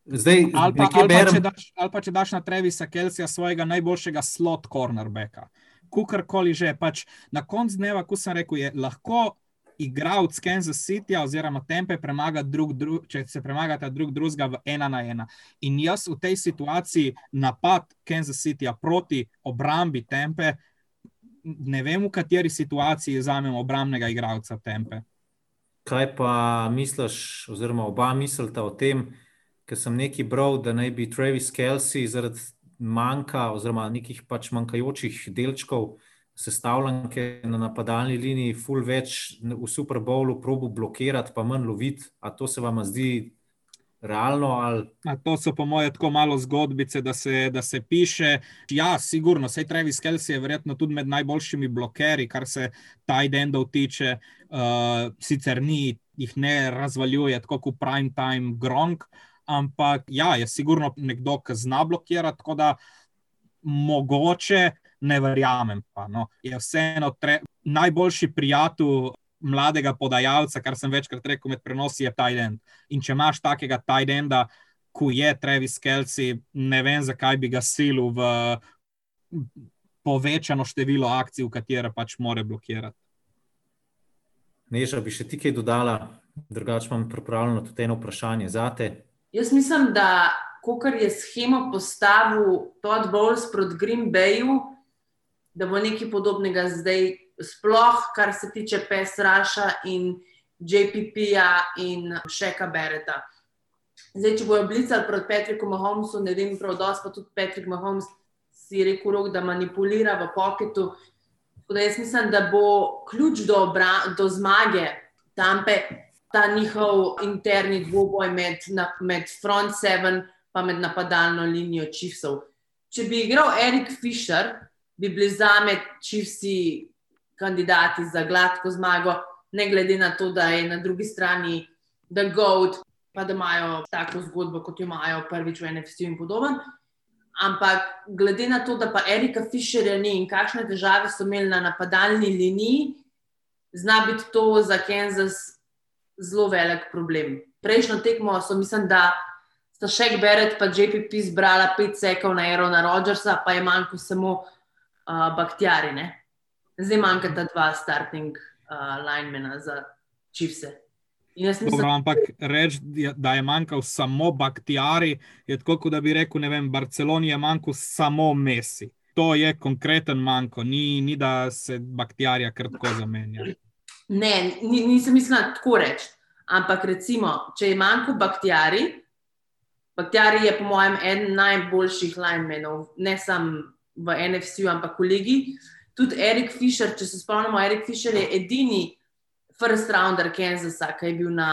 Zdaj, ali, pa, ali, pa, če daš, ali pa če daš na Trevisa Kelsija svojega najboljšega slot cornerbacka, kukorkoli že, pač na koncu dneva, ko sem rekel, je lahko igralec Kansas City oziroma Tempe premaga drug, drug, če se premagata drug drugega v ena na ena. In jaz v tej situaciji napad Kansas City proti obrambi Tempe, ne vem, v kateri situaciji vzamem obrambnega igralca Tempe. Kaj pa misliš, oziroma oba mislita o tem, ker sem nekaj bral, da naj bi Travis Kelsey zaradi manjka oziroma nekih pač manjkajočih delčkov sestavljanke na napadalni liniji, full več v Super Bowlu probu blokirati, pa manj loviti. A to se vam zdi realno? Ali... To so po moje tako malo zgodbice, da se, da se piše. Ja, sigurno, sej Travis Kelsey je verjetno tudi med najboljšimi blokerji, kar se tight endov tiče. Uh, sicer ni, jih ne razvaljuje tako kot prime time Gronk, ampak ja, je sigurno nekdo, ki zna blokirati, tako da mogoče ne verjamem. Pa, no. Je vseeno tre, najboljši prijatelj mladega podajalca, kar sem večkrat rekel med prenosi, je Tijdend. In če imaš takega Tijdenda, ko je Travis Kelsey, ne vem, zakaj bi ga silil v povečano število akcij, v katere pač more blokirati. Neža bi še ti kaj dodala, drugače imam pripravljeno tudi eno vprašanje za te. Jaz mislim, da ko je schemo postavil Todd Bowles proti Green Bayu, da bo nekaj podobnega zdaj, sploh kar se tiče PSRaša in JPP-ja in Šeka Bereta. Zdaj, če bojo blicali proti Patricku Mahomesu, ne vem prav, dosti pa tudi Patrick Mahomes si rekel rok, da manipulira v poketu. Tako da jaz mislim, da bo ključ do, do zmage Tampe ta njihov interni dvoboj med, med front seven in med napadalno linijo Chiefsov. Če bi igral Erik Fisher, bi bili za me Chiefsi kandidati za gladko zmago, ne glede na to, da je na drugi strani The Goat, pa da imajo tako zgodbo, kot jo imajo prvič v NFC in podoben. Ampak glede na to, da pa Erika Fisherja ni in kakšne težave so imeli na napadalni liniji, zna biti to za Kansas zelo velik problem. Prejšnjo tekmo so, mislim, da sta še Beret in JPP zbrala pet sekov na Aerona Rodgersa, pa je manjko samo uh, Baktjari. Ne? Zdaj manjkata dva starting uh, linemena za čivse. Mislim, Dobro, ampak reči, da je manjkal samo Baktjari, je tako, kot da bi rekel, ne vem, Barceloni je manjkal samo Messi. To je konkreten manjko, ni, ni da se Baktjarja kar tako zamenja. Ne, ni, nisem mislila tako reči. Ampak recimo, če je manjko Baktjari, Baktjari je po mojem eden najboljših linemenov, ne samo v NFC-u, ampak v ligi. Tudi Erik Fischer, če se spomnimo, Erik Fischer je edini first rounder Kansasa, ki je bil na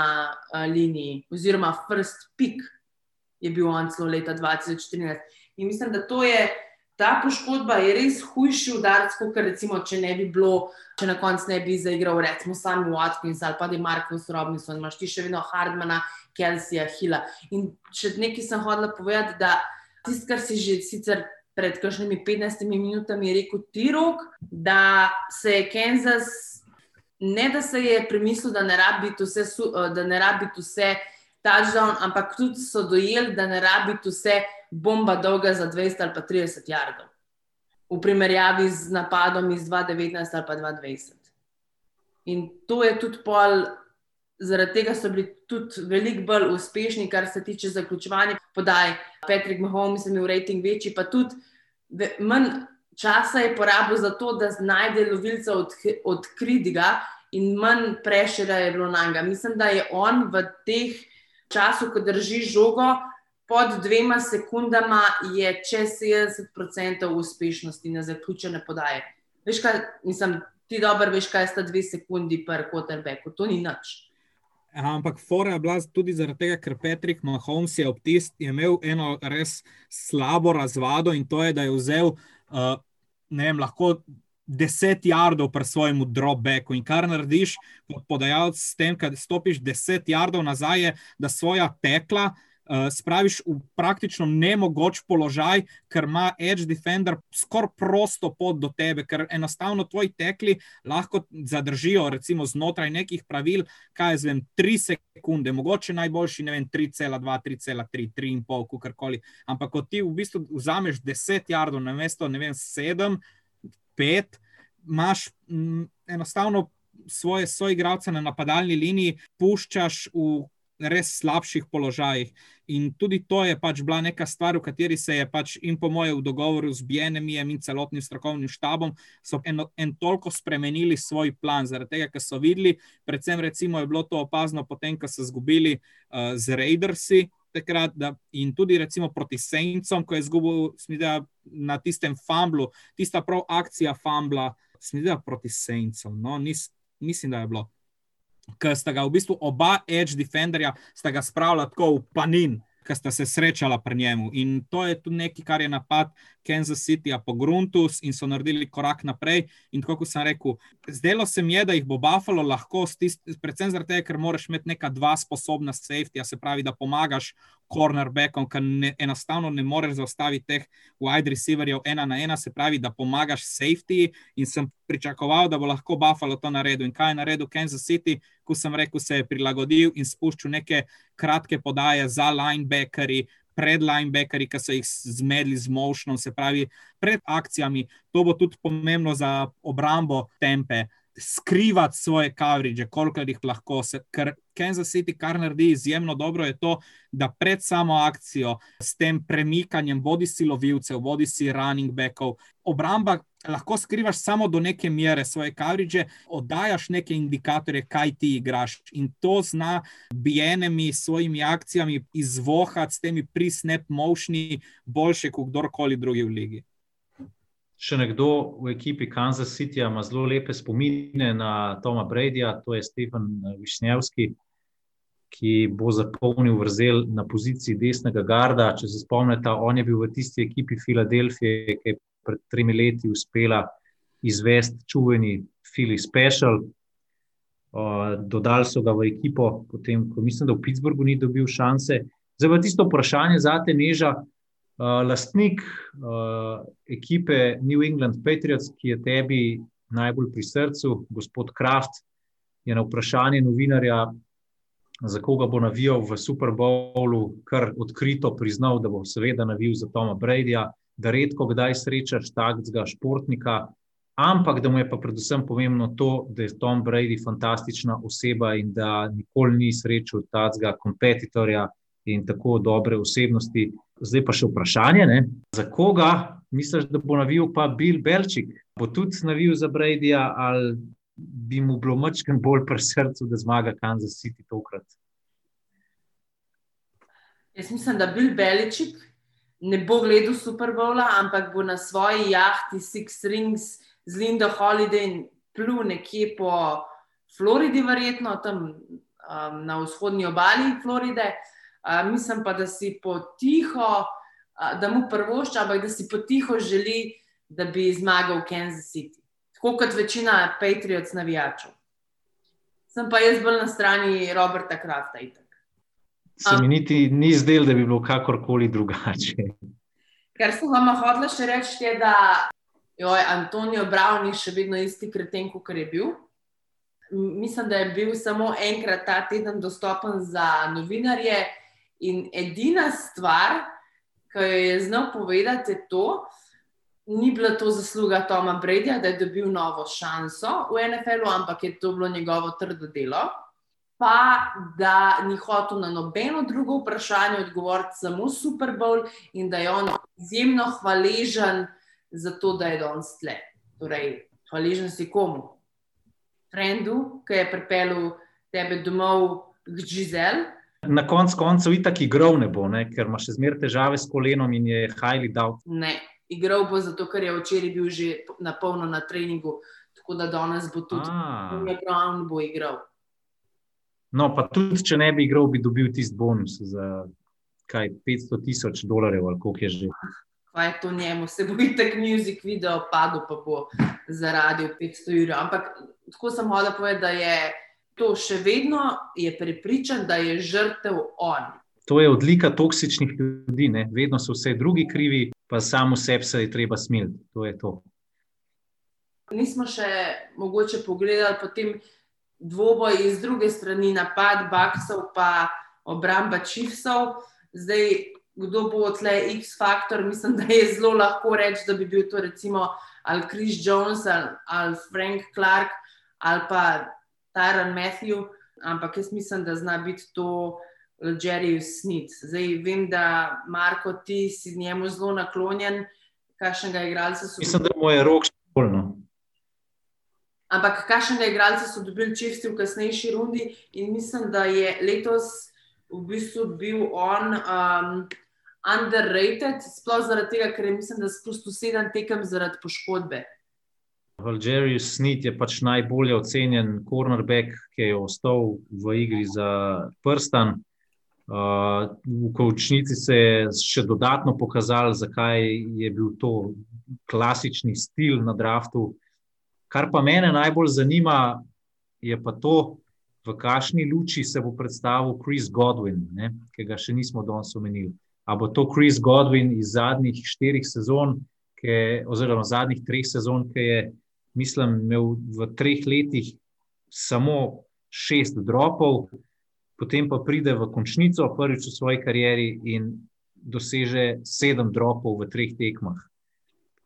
uh, liniji, oziroma first pick je bil on celo leta 2014. In mislim, da je. Ta poškodba je res hujši udarec, kot recimo, če ne bi bilo, če na koncu ne bi zaigral, recimo, sami Watkins ali pa da je Marko Robinson, imaš ti še vedno Hardmana, Kelsija, Hila. In še nekaj sem hodila povedati, da tisto, kar si že sicer pred kakšnimi 15 minutami rekel ti rok, da se je Kansas, ne da se je premislil, da ne rabi biti vse, da ne rabi biti vse touchdown, ampak tudi so dojeli, da ne rabi biti vse bomba dolga za 200 ali pa 30 jardov, v primerjavi z napadom iz 2019 ali pa 2020. In to je tudi pol, zaradi tega so bili tudi veliko bolj uspešni, kar se tiče zaključovanja podaj. Patrick Mahomes je imel rating večji, pa tudi manj časa je porabil za to, da najde lovilca od, od Kridiga in manj prešera je bilo na njega. Mislim, da je on v teh času, ko drži žogo, pod dvema sekundama je čez 70% uspešnosti na zaključene podaje. Veš, kaj, mislim, ti dobro veš, kaj sta dve sekundi per quarterbacku, to ni nič. Ampak fora je bila tudi zaradi tega, ker Patrick Mahomes je, tist, je imel eno res slabo razvado in to je, da je vzel, uh, vem, lahko. Deset jardov pri svojem dropbacku, in kar narediš kot podajalec s tem, da stopiš deset jardov nazaj, je, da svoja tekla spraviš v praktično nemogoč položaj, ker ima Edge Defender skoraj prosto pot do tebe, ker enostavno tvoji tekli lahko zadržijo, recimo znotraj nekih pravil, kaj je zvem, 3 sekunde, mogoče najboljši, ne vem, 3,2, 3,3, 3,5, kakorkoli. Ampak ko ti v bistvu vzameš 10 jardov na mesto, ne vem, 7, 5, imaš m, enostavno. Svoje soigralce na napadalni liniji puščaš v res slabših položajih. In tudi to je pač bila neka stvar, v kateri se je pač in po moje v dogovoru z BNM-jem in celotnim strokovnim štabom, so en, en toliko spremenili svoj plan, zaradi tega, ker so videli, predvsem recimo je bilo to opazno potem, ko so zgubili uh, z Raidersi. Takrat, da, in tudi recimo proti Sejncom, ko je izgubil smidja, na tistem fumblu, tista prav akcija fumbla, smidja proti Sejncom. No, nis, mislim, da je bilo ki sta ga v bistvu oba edge defenderja spravila tako v panin, ki sta se srečala pri njemu. In to je tudi nekaj, kar je napad Kansas City po Gruntus in so naredili korak naprej. In tako kot sem rekel, zdelo se mi je, da jih bo Buffalo lahko, stist, predvsem zaradi tega, ker moraš imeti neka dva sposobna safety, se pravi, da pomagaš cornerbackom, ker ne, enostavno ne moreš zaustaviti teh wide receiverjev ena na ena, se pravi, da pomagaš safety. In sem pričakoval, da bo lahko Buffalo to naredil. In kaj je naredil Kansas City, ko sem rekel, se je prilagodil in spuščal neke kratke podaje za linebackerji pred linebackerji, ki so jih zmedli z motionom, se pravi, pred akcijami. To bo tudi pomembno za obrambo tempe. Skrivati svoje coverage, koliko jih lahko, se, ker Kansas City, kar naredi izjemno dobro, je to, da pred samo akcijo, s tem premikanjem, bodi si lovilcev, bodi si running backov, obramba lahko skrivaš samo do neke mere svoje coverage, oddajaš neke indikatorje, kaj ti igraš. In to zna s svojimi akcijami izvohati s temi pre-snap motioni, boljše kot kdorkoli drugi v ligi. Še nekdo v ekipi Kansas City ima zelo lepe spomine na Toma Bradyja, to je Stefan Višnjevski, ki bo zapolnil vrzel na poziciji desnega garda. Če se spomnite, on je bil v tisti ekipi Filadelfije, ki je pred tremi leti uspela izvesti čuveni Fili Special. Uh, dodali so ga v ekipo, potem, ko mislim, da v Pittsburghu ni dobil šanse. Zdaj pa tisto vprašanje za te neža. Uh, lastnik uh, ekipe New England Patriots, ki je tebi najbolj pri srcu, gospod Kraft, je na vprašanje novinarja, za koga bo navijal v Super Bowlu, kar odkrito priznal, da bo seveda navijal za Toma Bradyja da redko kdaj srečaš takega športnika, ampak da mu je pa predvsem pomembno to, da je Tom Brady fantastična oseba in da nikoli ni srečal takega kompetitorja in tako dobre osebnosti. Zdaj pa še vprašanje, ne? za koga misliš, da bo navil pa Bill Belčik? Bo tudi navil za Bradyja ali bi mu bilo mačken bolj pri srcu, da zmaga Kansas City tokrat? Jaz mislim, da Bill Beličik ne bo gledal Super Bowla, ampak bo na svoji jahti Six Rings z Linda Holiday in plul nekje po Floridi, verjetno tam um, na vzhodnji obali Floride. Uh, mislim pa, da si potiho, uh, da mu prvošča, ampak da si potiho želi, da bi zmagal v Kansas City. Tako kot večina Patriots navijačev. Sem pa jaz bolj na strani Roberta Krafta. Itak. Se mi niti ni zdelo, da bi bilo kakorkoli drugače. Ker sem vam hodila še reči, je, da je Antonijo Brown še vedno isti kreten, kot je bil. Mislim, da je bil samo enkrat ta teden dostopen za novinarje. In edina stvar, ki jo je znal povedati, je to, ni bila to zasluga Toma Bredja, da je dobil novo šanso v NFL-u, ampak je to bilo njegovo trdo delo pa da ni hotel na nobeno drugo vprašanje odgovoriti, samo Super Bowl in da je on izjemno hvaležen za to, da je danes tle. Torej, hvaležen si komu? Trendu, ki je pripeljal tebe domov k Gizel. Na koncu koncev itak igral ne bo, ne? ker ima še zmeraj težave s kolenom in je highly doubt. Ne, igral bo zato, ker je včeraj bil že na polno na treningu, tako da danes bo tudi. On bo igral. No, pa tudi, če ne bi igral, bi dobil tisti bonus za kaj, 500 tisoč dolarjev ali koliko je že. Kaj je to njemu, se bo in tak muzik video padel, pa bo zaradi 500 ur. Ampak tako sem hodila povedati, da je to še vedno je prepričan, da je žrtev on. To je odlika toksičnih ljudi, ne? vedno so vse drugi krivi, pa samo sebi se je treba smiliti. To je to. Nismo še mogoče pogledali potem dvoboj iz druge strani, napad Baksov, pa obramba Čivsov. Zdaj, kdo bo tle X-faktor, mislim, da je zelo lahko reči, da bi bil to recimo ali Chris Jones ali, ali Frank Clark ali pa Tyron Matthew, ampak jaz mislim, da zna biti to. Jerry Smith. Zdaj vem, da Marko, ti si njemu zelo naklonjen, kakšnega igralca so. Mislim, da mu je rok špolno. Ampak kakšnega igralca so dobili čivci v kasnejši rundi, in mislim, da je letos v bistvu bil on um, underrated, sploh zaradi tega, ker je mislim, da spustil sedem tekem zaradi poškodbe. Valjerij Snit je pač najbolje ocenjen cornerback, ki je ostal v igri za prstan. Uh, v končnici se je še dodatno pokazalo, zakaj je bil to klasični stil na draftu. Kar pa mene najbolj zanima, je pa to, v kakšni luči se bo predstavil Chris Godwin, ne, ki ga še nismo danes omenili. A bo to Chris Godwin iz zadnjih štirih sezon, ki, oziroma zadnjih treh sezon, ki je, mislim, imel v treh letih samo šest dropov, potem pa pride v končnico, prvič v svoji karieri in doseže sedem dropov v treh tekmah.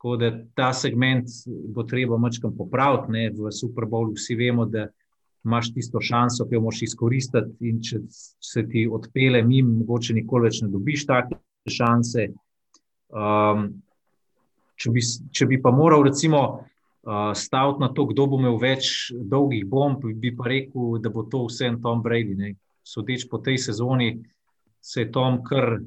Tako da ta segment bo treba mačkam popraviti. Ne? V Super Bowlu vsi vemo, da imaš tisto šanso, ki jo moš izkoristiti, in če se ti odpele mimo, mogoče nikoli več ne dobiš take šanse. Um, če, bi, če bi pa moral, recimo, uh, staviti na to, kdo bo imel več dolgih bomb, bi pa rekel, da bo to vse en Tom Brady. Ne? Sodeč po tej sezoni, se je Tom kar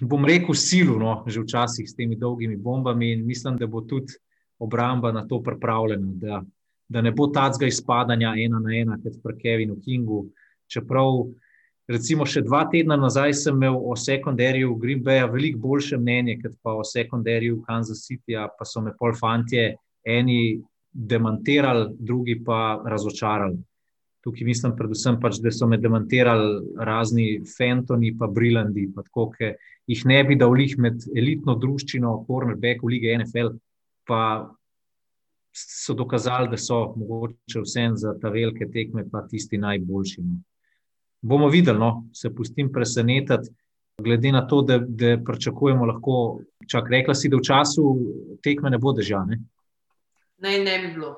bom rekel, silo, no, že včasih s temi dolgimi bombami, in mislim, da bo tudi obramba na to pripravljena, da, da ne bo tacga izpadanja ena na ena, kot pri Kevinu Kingu. Čeprav, recimo, še dva tedna nazaj sem imel o sekundarju Green Bayu veliko boljše mnenje, kot pa o sekundarju Kansas City, pa so me pol fantje eni demantirali, drugi pa razočarali. Tukaj mislim, predvsem, pač, da so me demantirali razni Fentoni in Brilandi, pa tako, ki jih ne bi dal jih med elitno družščino, cornerback v lige NFL, pa so dokazali, da so mogoče vsem za ta velike tekme, pa tisti najboljši. No. Bomo videli, no, se pustim presenetiti. Glede na to, da, da pričakujemo lahko čak, rekla si, da v času tekme ne bo držane. Naj ne bi bilo.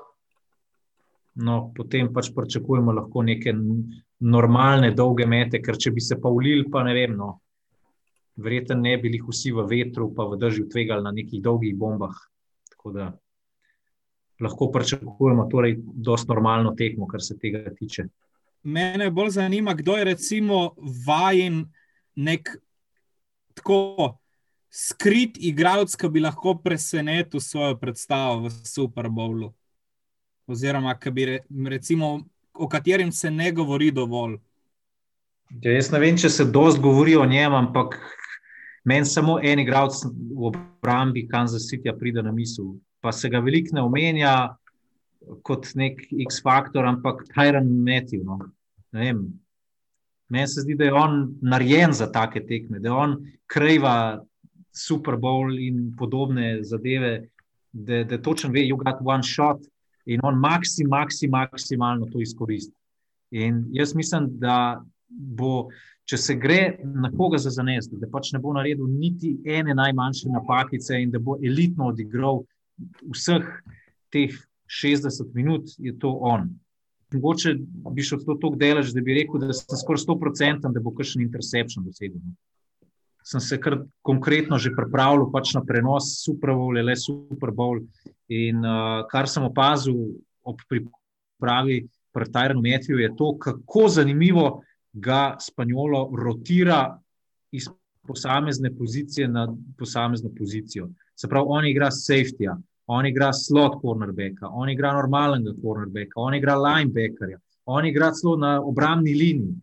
No, potem pač pričakujemo lahko neke normalne, dolge mete, ker če bi se pa ulil, pa ne vem. No, Verjetno ne bi bili vsi v vetru, pa v državi tvegali na nekih dolgih bombah. Tako da lahko pričakujemo torej dosti normalno tekmo, kar se tega tiče. Mene bolj zanima, kdo je recimo vajen nek tako skrit igralec, ki bi lahko presenetil svojo predstavo v Super Bowlu. Oziroma, bi recimo, o katerem se ne govori dovolj. Ja, jaz ne vem, če se dosti govori o njem, ampak meni samo en igralec v obrambi Kansas City pride na misel. Pa se ga veliko ne omenja kot nek X-faktor, ampak Tyron Matthew. No. Meni se zdi, da je on narejen za take tekme, da on krajva Super Bowl in podobne zadeve, da, da točno ve, you got one shot in on maksim, maksim, maksimalno to izkoristi. In jaz mislim, da bo če se gre na koga za zanest, da pač ne bo naredil niti ene najmanjše napakice in da bo elitno odigral vseh teh 60 minut, je to on. Mogoče bi šel to tako delež, da bi rekel, da sem skoraj 100%, da bo kakšen interception dosegel. Sem se kar konkretno že pripravljal pač na prenos Super Bowl, le Super Bowl. In uh, kar sem opazil ob pripravi pri Tyrenu Metju, je to, kako zanimivo ga Spanjolo rotira iz posamezne pozicije na posamezno pozicijo. Se pravi, on igra safety, on igra slot cornerbacka, on igra normalnega cornerbacka, on igra linebackerja, on igra celo na obrambni liniji.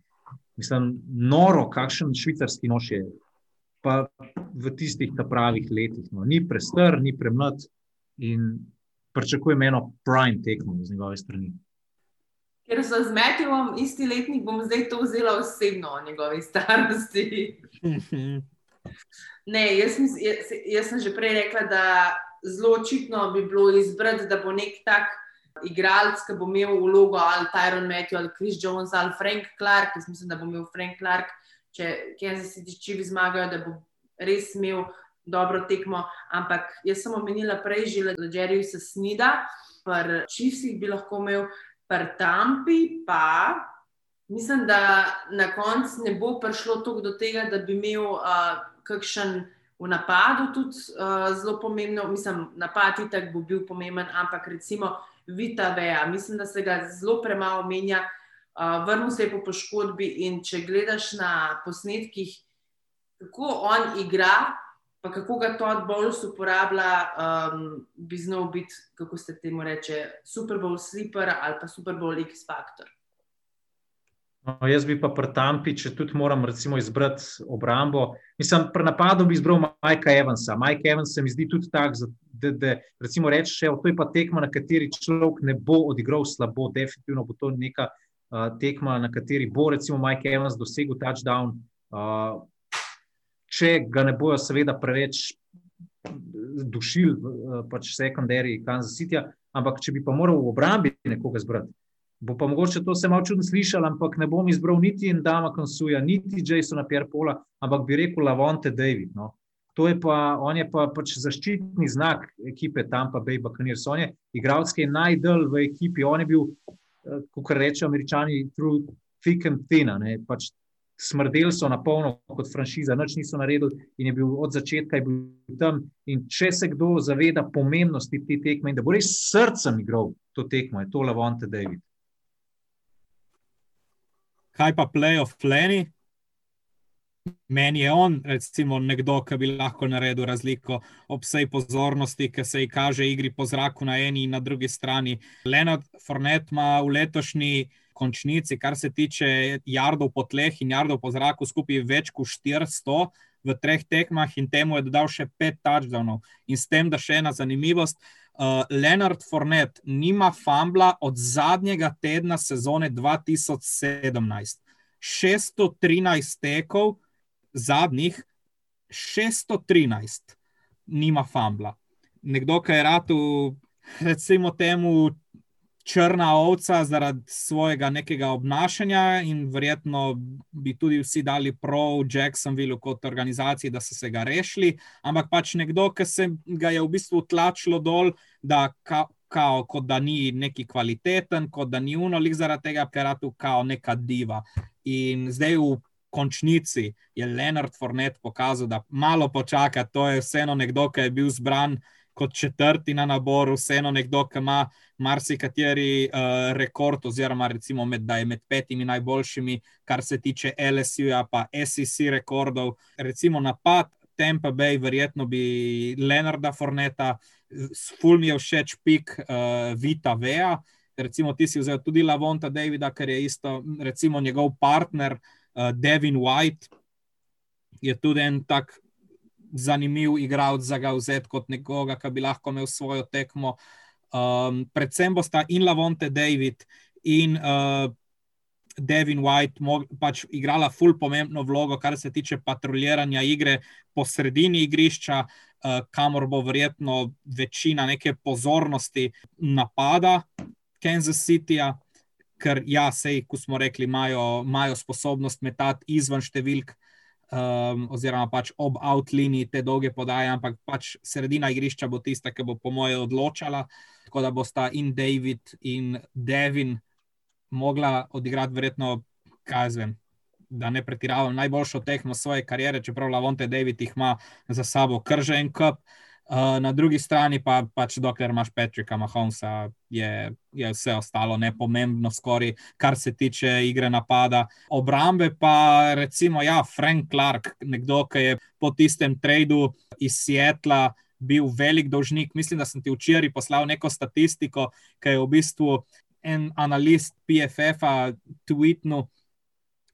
Mislim, noro, kakšen švicarski nož je. Pa v tistih pravih letih. No. Ni prestr, ni premlad in pričakujem eno prime tekmo z njegove strani. Ker so z Matijom isti letnik, bom zdaj to vzela osebno o njegovi starosti. ne, jaz, jaz, jaz sem že prej rekla, da zelo očitno bi bilo izbrati, da bo nek tak igralec, ki bo imel vlogo ali Tyron Matthew ali Chris Jones ali Frank Clark. Jaz mislim, da bo imel Frank Clark, če Kansas City Chiefs zmagajo, da bo res imel dobro tekmo. Ampak jaz sem omenila prej že, da Jerry se snida, pa Chiefs bi lahko imel pri Tampi pa mislim, da na koncu ne bo prišlo tako do tega, da bi imel uh, kakšen v napadu tudi uh, zelo pomembno. Mislim, napad itak bo bil pomemben, ampak recimo Vita Veja, mislim, da se ga zelo premalo menja. Uh, vrnil se je po poškodbi in če gledaš na posnetkih, kako on igra, pa kako ga Todd Bowles uporablja, um, bi znal biti, kako se temu reče, Super Bowl sleeper ali pa Super Bowl X Factor. No, jaz bi pa pri Tampi, če tudi moram recimo, izbrati obrambo. Mislim, pri napadu bi izbral Majka Evansa. Majka Evans se mi zdi tudi tak, da, da recimo rečeš, to je pa tekma, na kateri človek ne bo odigral slabo, definitivno bo to neka uh, tekma, na kateri bo recimo Majka Evans dosegel touchdown. Uh, če ga ne bojo, seveda, preveč dušili, eh, pač sekundarji Kansas City, ampak če bi pa moral v obrambi nekoga zbrati. Bo pa mogoče to se malo čudno slišal, ampak ne bom izbral niti Dama Konsuja, niti Jasona Pierpola, ampak bi rekel Lavonte David. No. To je pa, on je pa pač zaščitni znak ekipe Tampa Bay Buccaneers. On je igralec, ki je najdel v ekipi. On je bil, eh, kot rečejo američani, through thick and thin. Pač smrdeli so na polno kot franšiza, nič niso naredili in je bil od začetka bil tam. In če se kdo zaveda pomembnosti te tekme in da bo res srcem igral to tekmo, je to Lavonte David. Kaj pa playoff Fleni? Meni je on, recimo, nekdo, ki bi lahko naredil razliko ob vsej pozornosti, ki se ji kaže igri po zraku na eni in na drugi strani. Leonard Fornet ima v letošnji končnici, kar se tiče jardov po tleh in jardov po zraku, skupaj več kot 400 v treh tekmah, in temu je dodal še pet touchdownov. In s tem, da še ena zanimivost. Uh, Leonard Fornet nima fambla od zadnjega tedna sezone 2017. 613 tekov, zadnjih 613, nima fambla. Nekdo, ki je rad, recimo, temu črna ovca zaradi svojega nekega obnašanja in verjetno bi tudi vsi dali prav Jacksonville kot organizaciji, da so se ga rešili, ampak pač nekdo, ki se ga je v bistvu tlačilo dol, da ka, kao, kot da ni neki kvaliteten, kot da ni unolik zaradi tega, ker je tu kao neka diva. In zdaj v končnici je Leonard Fornet pokazal, da malo počaka, to je vseeno nekdo, ki je bil zbran kot četrti na naboru, vseeno nekdo, ki ima marsikateri uh, rekord, oziroma recimo med, da je med petimi najboljšimi, kar se tiče LSU-ja, pa SEC rekordov. Recimo napad Tampa Bay, verjetno bi Leonarda Forneta, ful mi je všeč pik uh, Vita Veja. Recimo, ti si vzel tudi Lavonta Davida, ker je isto, recimo, njegov partner uh, Devin White. Je tudi en tak zanimiv igralec za ga vzeti kot nekoga, ki bi lahko imel svojo tekmo. Um, predvsem bosta in Lavonte David in uh, Devin White pač igrala ful pomembno vlogo, kar se tiče patruliranja igre po sredini igrišča, uh, kamor bo verjetno večina neke pozornosti napada Kansas Cityja. Ker, ja, sej, ko smo rekli, imajo sposobnost metati izven številk, uh, um, oziroma pač ob outliniji te dolge podaje, ampak pač sredina igrišča bo tista, ki bo, po moje, odločala. Tako da bosta in David in Devin mogla odigrati, verjetno, kaj zvem. Da ne pretiravam najboljšo tekmo svoje kariere, čeprav Lavonte David jih ima za sabo kržen kup. Uh, Uh, na drugi strani pa pač, dokler imaš Patrika Mahomesa, je, je vse ostalo nepomembno, skoraj, kar se tiče igre napada. Obrambe pa, recimo, ja, Frank Clark, nekdo, ki je po tistem tradu iz Sietla bil velik dolžnik. Mislim, da sem ti včeraj poslal neko statistiko, ki je v bistvu en analist PFF-a tweetnil.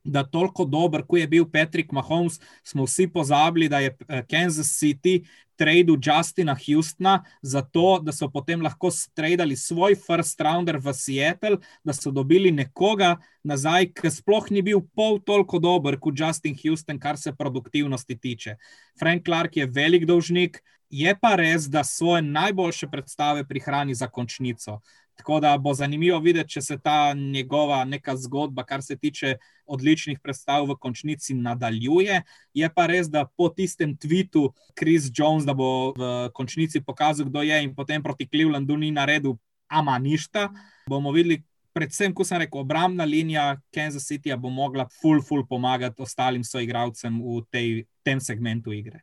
Da, toliko dober, kot je bil Patrick Mahomes, smo vsi pozabili, da je eh, Kansas City tradu Justina Houstona, zato da so potem lahko stradali svoj first rounder v Seattle, da so dobili nekoga nazaj, ki sploh ni bil pol toliko dober kot Justin Houston, kar se produktivnosti tiče. Frank Clark je velik dolžnik, je pa res, da svoje najboljše predstave prihrani za končnico. Tako da bo zanimivo videti, če se ta njegova neka zgodba, kar se tiče odličnih predstav v končnici, nadaljuje. Je pa res, da po tistem tvitu Chris Jones, da bo v končnici pokazal, kdo je in potem proti Clevelandu ni naredil ama ništa, bomo videli. Predvsem, ko sem rekel, obrambna linija Kansas City bo mogla full, full pomagati ostalim soigralcem v tej, tem segmentu igre.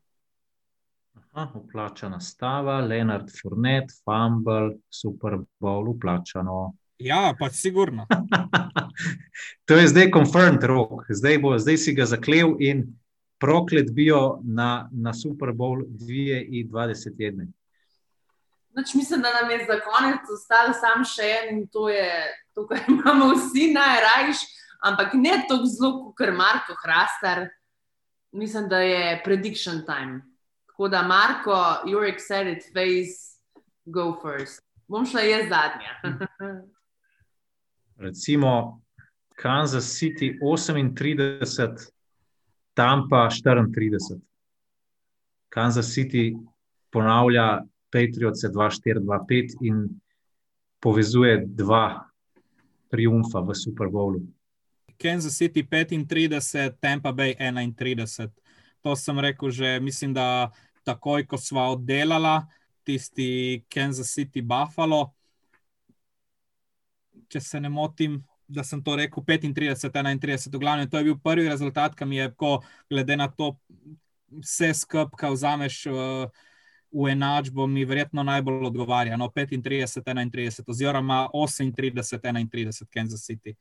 Uplačana stava, Leonard Furnet, Fumble, Super Bowl, uplačano. Ja, pač sigurno. to je zdaj confirmed rok, zdaj, bo, zdaj si ga zaklev in proklet bil na, na Super Bowl 2021. Noč mislim, da nam je za konec ostalo samo še en in to je to, kar imamo vsi najrajš, ampak ne tako zelo, kot Marko Hrastar. Mislim, da je prediction time. Tako da, Marko, your excited face, go first. Bom šla jaz zadnja. Recimo Kansas City 38, Tampa 34. Kansas City ponavlja Patriots 2-4-2-5 in povezuje dva triumfa v Super Bowlu. Kansas City 35, Tampa Bay 31. To sem rekel že, mislim, da takoj, ko smo oddelali tisti Kansas City Buffalo. Če se ne motim, da sem to rekel, 35-31, v glavnem, to je bil prvi rezultat, ki mi je, ko, glede na to, vse skupaj, kaj vzameš uh, v enačbo, mi verjetno najbolj odgovarja. No, 35-31, oziroma 38-31, Kansas City.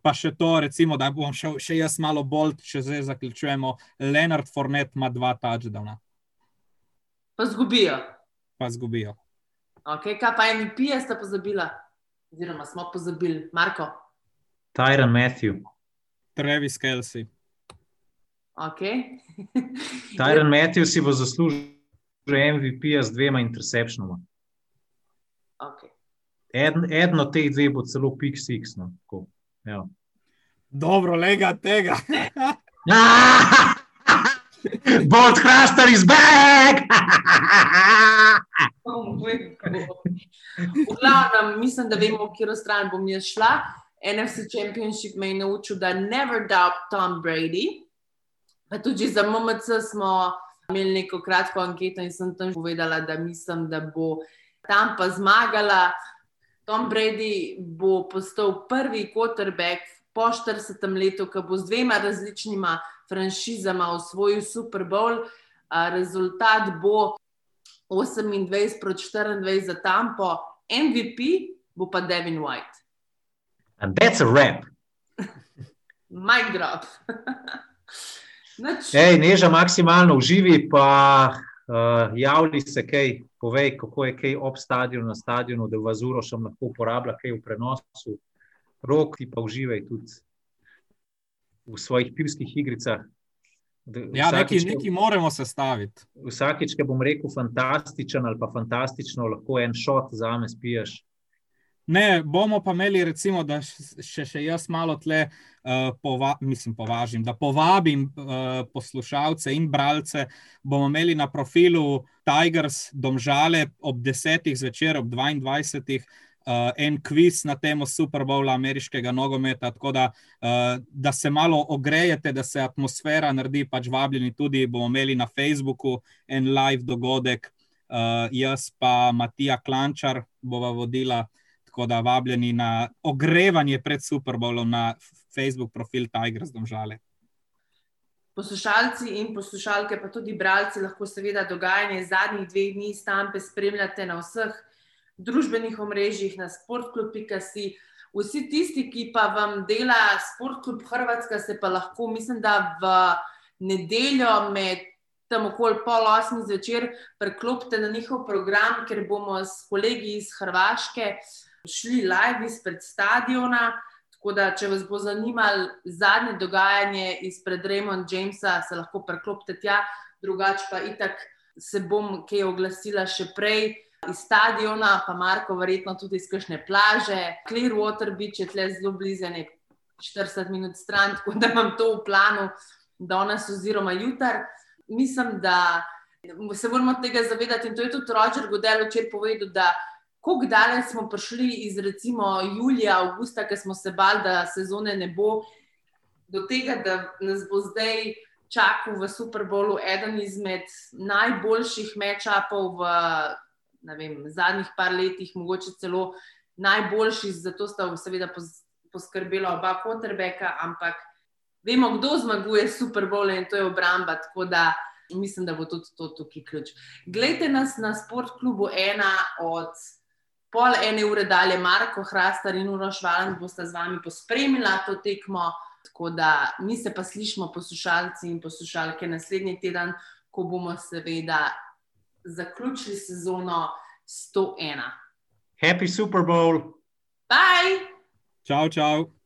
Pa še to, recimo, da bom šel še jaz malo bolj, če zdaj zaključujemo. Leonard Fornet ima dva touchdowna. Pa zgubijo. Pa zgubijo. Okay, kaj pa MVP je sta pozabila? Oziroma smo pozabili, Marko. Tyron Matthew. Travis Kelsey. Okay. Tyron Matthew si bo zaslužil MVP z dvema interceptionoma. Okay. Eden, eden od teh dveh bo celo Pik Six. No. Dobro, lega tega. Bolt Craster is back! V glavnem, mislim, da vemo, v katero stran bom jaz šla. NFC Championship me je naučil, da never doubt Tom Brady. Pa tudi za MMC smo imeli neko kratko anketo in sem tam povedala, da mislim, da bo tam pa zmagala. Tom Brady bo postal prvi quarterback po 40 letu, ki bo z dvema različnima franšizama osvojil Super Bowl. Rezultat bo 28 proti 24 za Tampo, MVP bo pa Devin White. And that's a rap. Mic drop. Nič. Ej, neža maksimalno uživi, pa uh, javlji se kaj, povej, kako je kaj ob stadionu, na stadionu, da vas uro še lahko uporablja kaj v prenosu. Rok ti pa uživaj tudi v svojih pivskih igricah. Ja, neki, vsakič, ko- neki moramo sestaviti. Vsakič, ki bom rekel fantastičen ali pa fantastično, lahko en šot za me spiješ. Ne, bomo pa imeli, recimo, da še, še jaz malo tle, uh, pova, mislim, považim, da povabim uh, poslušalce in bralce. Bomo imeli na profilu Tigers Domžale ob 10. zvečer, ob 22. Uh, en kviz na temo Super Bowla ameriškega nogometa, tako da, uh, da se malo ogrejete, da se atmosfera naredi, pač vabljeni tudi. Bomo imeli na Facebooku en live dogodek, uh, jaz pa Matija Klančar bova vodila. Tako da vabljeni na ogrevanje pred Super Bowlom na Facebook profil Tigers Domžale. Poslušalci in poslušalke, pa tudi bralci, lahko seveda dogajanje zadnjih dveh dni stampe spremljate na vseh družbenih omrežjih, na sportklub.si. Vsi tisti, ki pa vam dela Sportklub Hrvatska, se pa lahko, mislim, da v nedeljo med tam okoli pol osmih zvečer preklopite na njihov program, ker bomo s kolegi iz Hrvaške šli live izpred stadiona. Tako da, če vas bo zanimalo zadnje dogajanje izpred Raymond Jamesa, se lahko preklopite tja, drugače pa itak se bom kaj oglasila še prej iz stadiona, pa Marko, verjetno tudi iz kakšne plaže. Clearwater Beach je tle zelo blizu, nek 40 minut stran, tako da imam to v planu danes oziroma jutri. Mislim, da se moramo tega zavedati in to je tudi Roger Godel včeraj povedal, da kako daleč smo prišli iz recimo julija, avgusta, ki smo se bali, da sezone ne bo, do tega, da nas bo zdaj čakal v Super Bowlu eden izmed najboljših match-upov v vem, zadnjih par letih, mogoče celo najboljši, zato sta seveda pos- poskrbela oba quarterbacka, ampak vemo, kdo zmaguje Super Bowl in to je obramba, tako da mislim, da bo tudi to tukaj ključ. Glejte nas na Sportklubu ena od pol ene ure dalje, Marko Hrastar in Uroš Valen bosta z vami pospremila to tekmo. Tako da mi se pa slišimo, poslušalci in poslušalke, naslednji teden, ko bomo seveda zaključili sezono 101. Happy Super Bowl! Bye! Čau, čau.